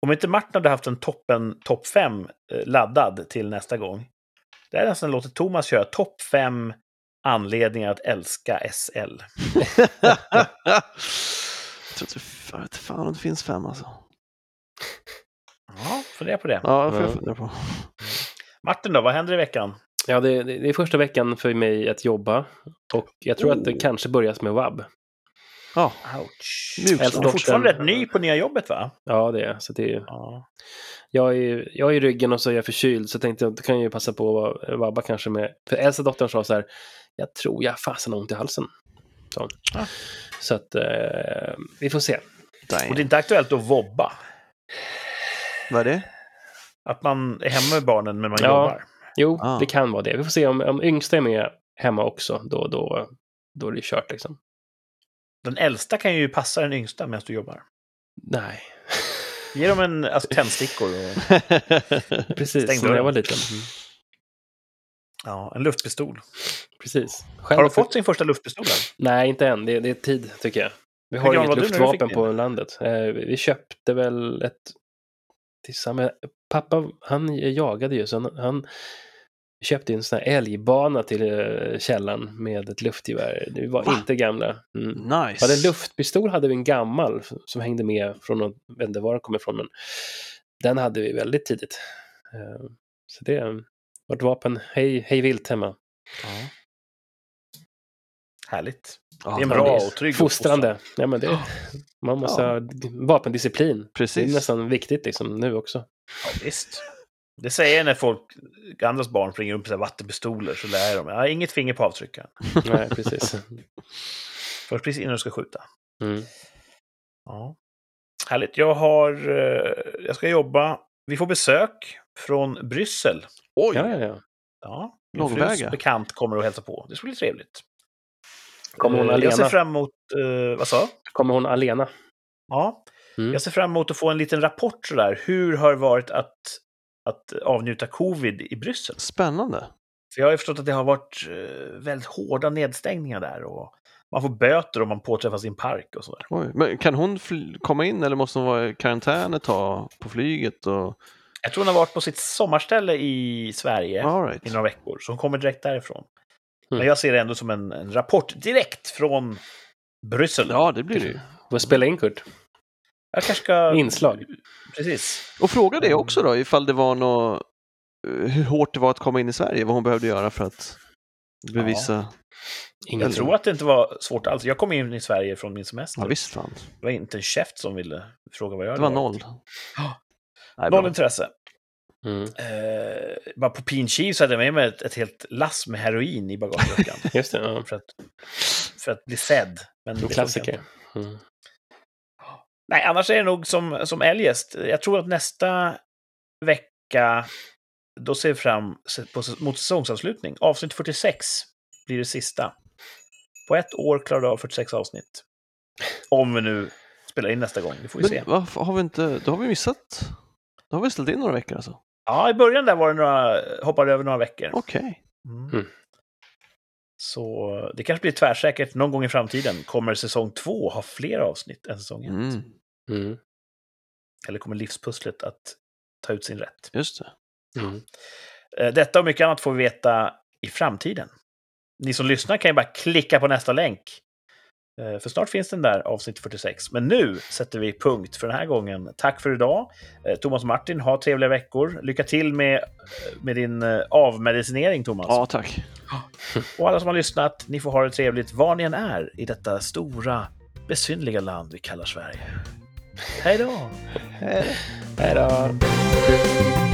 Om inte Martin hade haft en toppen topp 5 laddad till nästa gång. Det är nästan låtit Thomas köra topp 5 anledningar att älska SL. jag tror vet fan om det finns fem alltså. Ja, fundera på det. Ja, det får jag Ja. fundera på. Martin då, vad händer i veckan? Ja, det, det är första veckan för mig att jobba. Och jag tror att det Oh. kanske börjar med vab. Ja, Ouch. Mjukt. Du är Alltså, fortfarande rätt ny på nya jobbet va? Ja, det är så det är, Ja. jag, är, jag är i ryggen och så är jag förkyld, så jag tänkte att då kan jag ju passa på att vabba kanske med... För äldsta dottern sa så här, jag tror jag fasen har ont i halsen. Så, hon. Ah. så att eh, vi får se. damn. Och det är inte aktuellt att vobba. Vad är det? Att man är hemma med barnen men man Ja. jobbar. Jo, Ah. det kan vara det. Vi får se om, om yngsta är med hemma också, då, då, då är det kört liksom. Den äldsta kan ju passa den yngsta medan du jobbar. Nej, Ge dem en alltså, tändstickor och precis som när jag var liten. Mm. ja, en luftpistol. Precis. Själv Har de fått sin första luftpistol än? Nej, inte än. Det, det är tid, tycker jag. Vi har inget luftvapen på landet. Eh, vi vi köpte väl ett tillsammans. Pappa, han jagade ju, så han, han köpte en sån här älgbana till eh, källan med ett luftgevär. Vi var Va? inte gamla. Mm. nice. Hade en luftpistol hade vi en gammal som hängde med från, någon- jag vet inte var den kommer ifrån, men den hade vi väldigt tidigt. Eh, Så det är vårt vapen, hej, hej vilt hemma. Ja. Härligt. Ja, det är en Ja, bra och trygg Fostrande. Ja, men det, man måste Ja. ha vapendisciplin. Det är Precis. nästan viktigt liksom, nu också. Ja, visst. Det säger jag när folk, andras barn springer upp med vattenpistoler så lär jag dem. Ja, inget finger på avtryckaren. Nej, precis. Först precis innan du ska skjuta. Mm. Ja. Härligt. Jag har... eh, Jag ska jobba. Vi får besök från Bryssel. Oj! Ja, ja, ja. Ja, min Långväga. frus bekant kommer och hälsa på. Det ska bli trevligt. Kommer hon Eh, Jag ser alena? fram emot... eh, vad sa? Kommer hon alena? Ja, Mm. jag ser fram emot att få en liten rapport sådär. Hur har det varit att, att avnjuta covid i Bryssel? Spännande. För jag har ju förstått att det har varit eh, väldigt hårda nedstängningar där. Och man får böter om man påträffas i en park och sådär. Oj. Men kan hon komma in eller måste hon vara i karantän ett tag på flyget? Och... Jag tror hon har varit på sitt sommarställe i Sverige right. i några veckor, så hon kommer direkt därifrån. Mm. Men jag ser det ändå som en, en rapport direkt från Bryssel. Ja, det blir det ju. Får spela in Kurt. Jag kanske ska... Inslag. Precis. Och fråga det också då, ifall det var något, hur hårt det var att komma in i Sverige, vad hon behövde göra för att bevisa. Inget Jag tror att det inte var svårt alls. Jag kom in i Sverige från min semester. Ja, visst fan. Det var inte en käft som ville fråga vad jag Det var hade varit. noll. Ja. Nej, Noll bra. intresse. Mm. Eh, bara på Pin Cheese hade jag med mig ett, ett helt lass med heroin i bagageluckan. Just det, ja. för, att, för att bli sedd. Men det En klassiker. Mm. Nej, annars är det nog som, som eljest. Jag tror att nästa vecka, då ser vi fram på, mot säsongsavslutning. Avsnitt 46 blir det sista. På ett år klarar du av 46 avsnitt. Om vi nu spelar in nästa gång, det får vi se. Men varför har vi inte, då har vi missat, då har vi ställt in några veckor alltså. Ja, i början där var det några, hoppade över några veckor. Okej. Mm. Mm. Så det kanske blir tvärsäkert någon gång i framtiden. Kommer säsong två ha fler avsnitt än säsong ett? Mm, Mm. Eller kommer livspusslet att ta ut sin rätt? just det. Mm. Eh, Detta och mycket annat får vi veta i framtiden. ni som lyssnar kan ju bara klicka på nästa länk. Eh, För snart finns den där, avsnitt 46. Men nu sätter vi punkt för den här gången. Tack för idag. Eh, Thomas och Martin, ha trevliga veckor. Lycka till med, med din avmedicinering, Thomas. Ja, tack. Och alla som har lyssnat, ni får ha det trevligt var ni än är i detta stora, besynliga land vi kallar Sverige. Hej då! Hej då!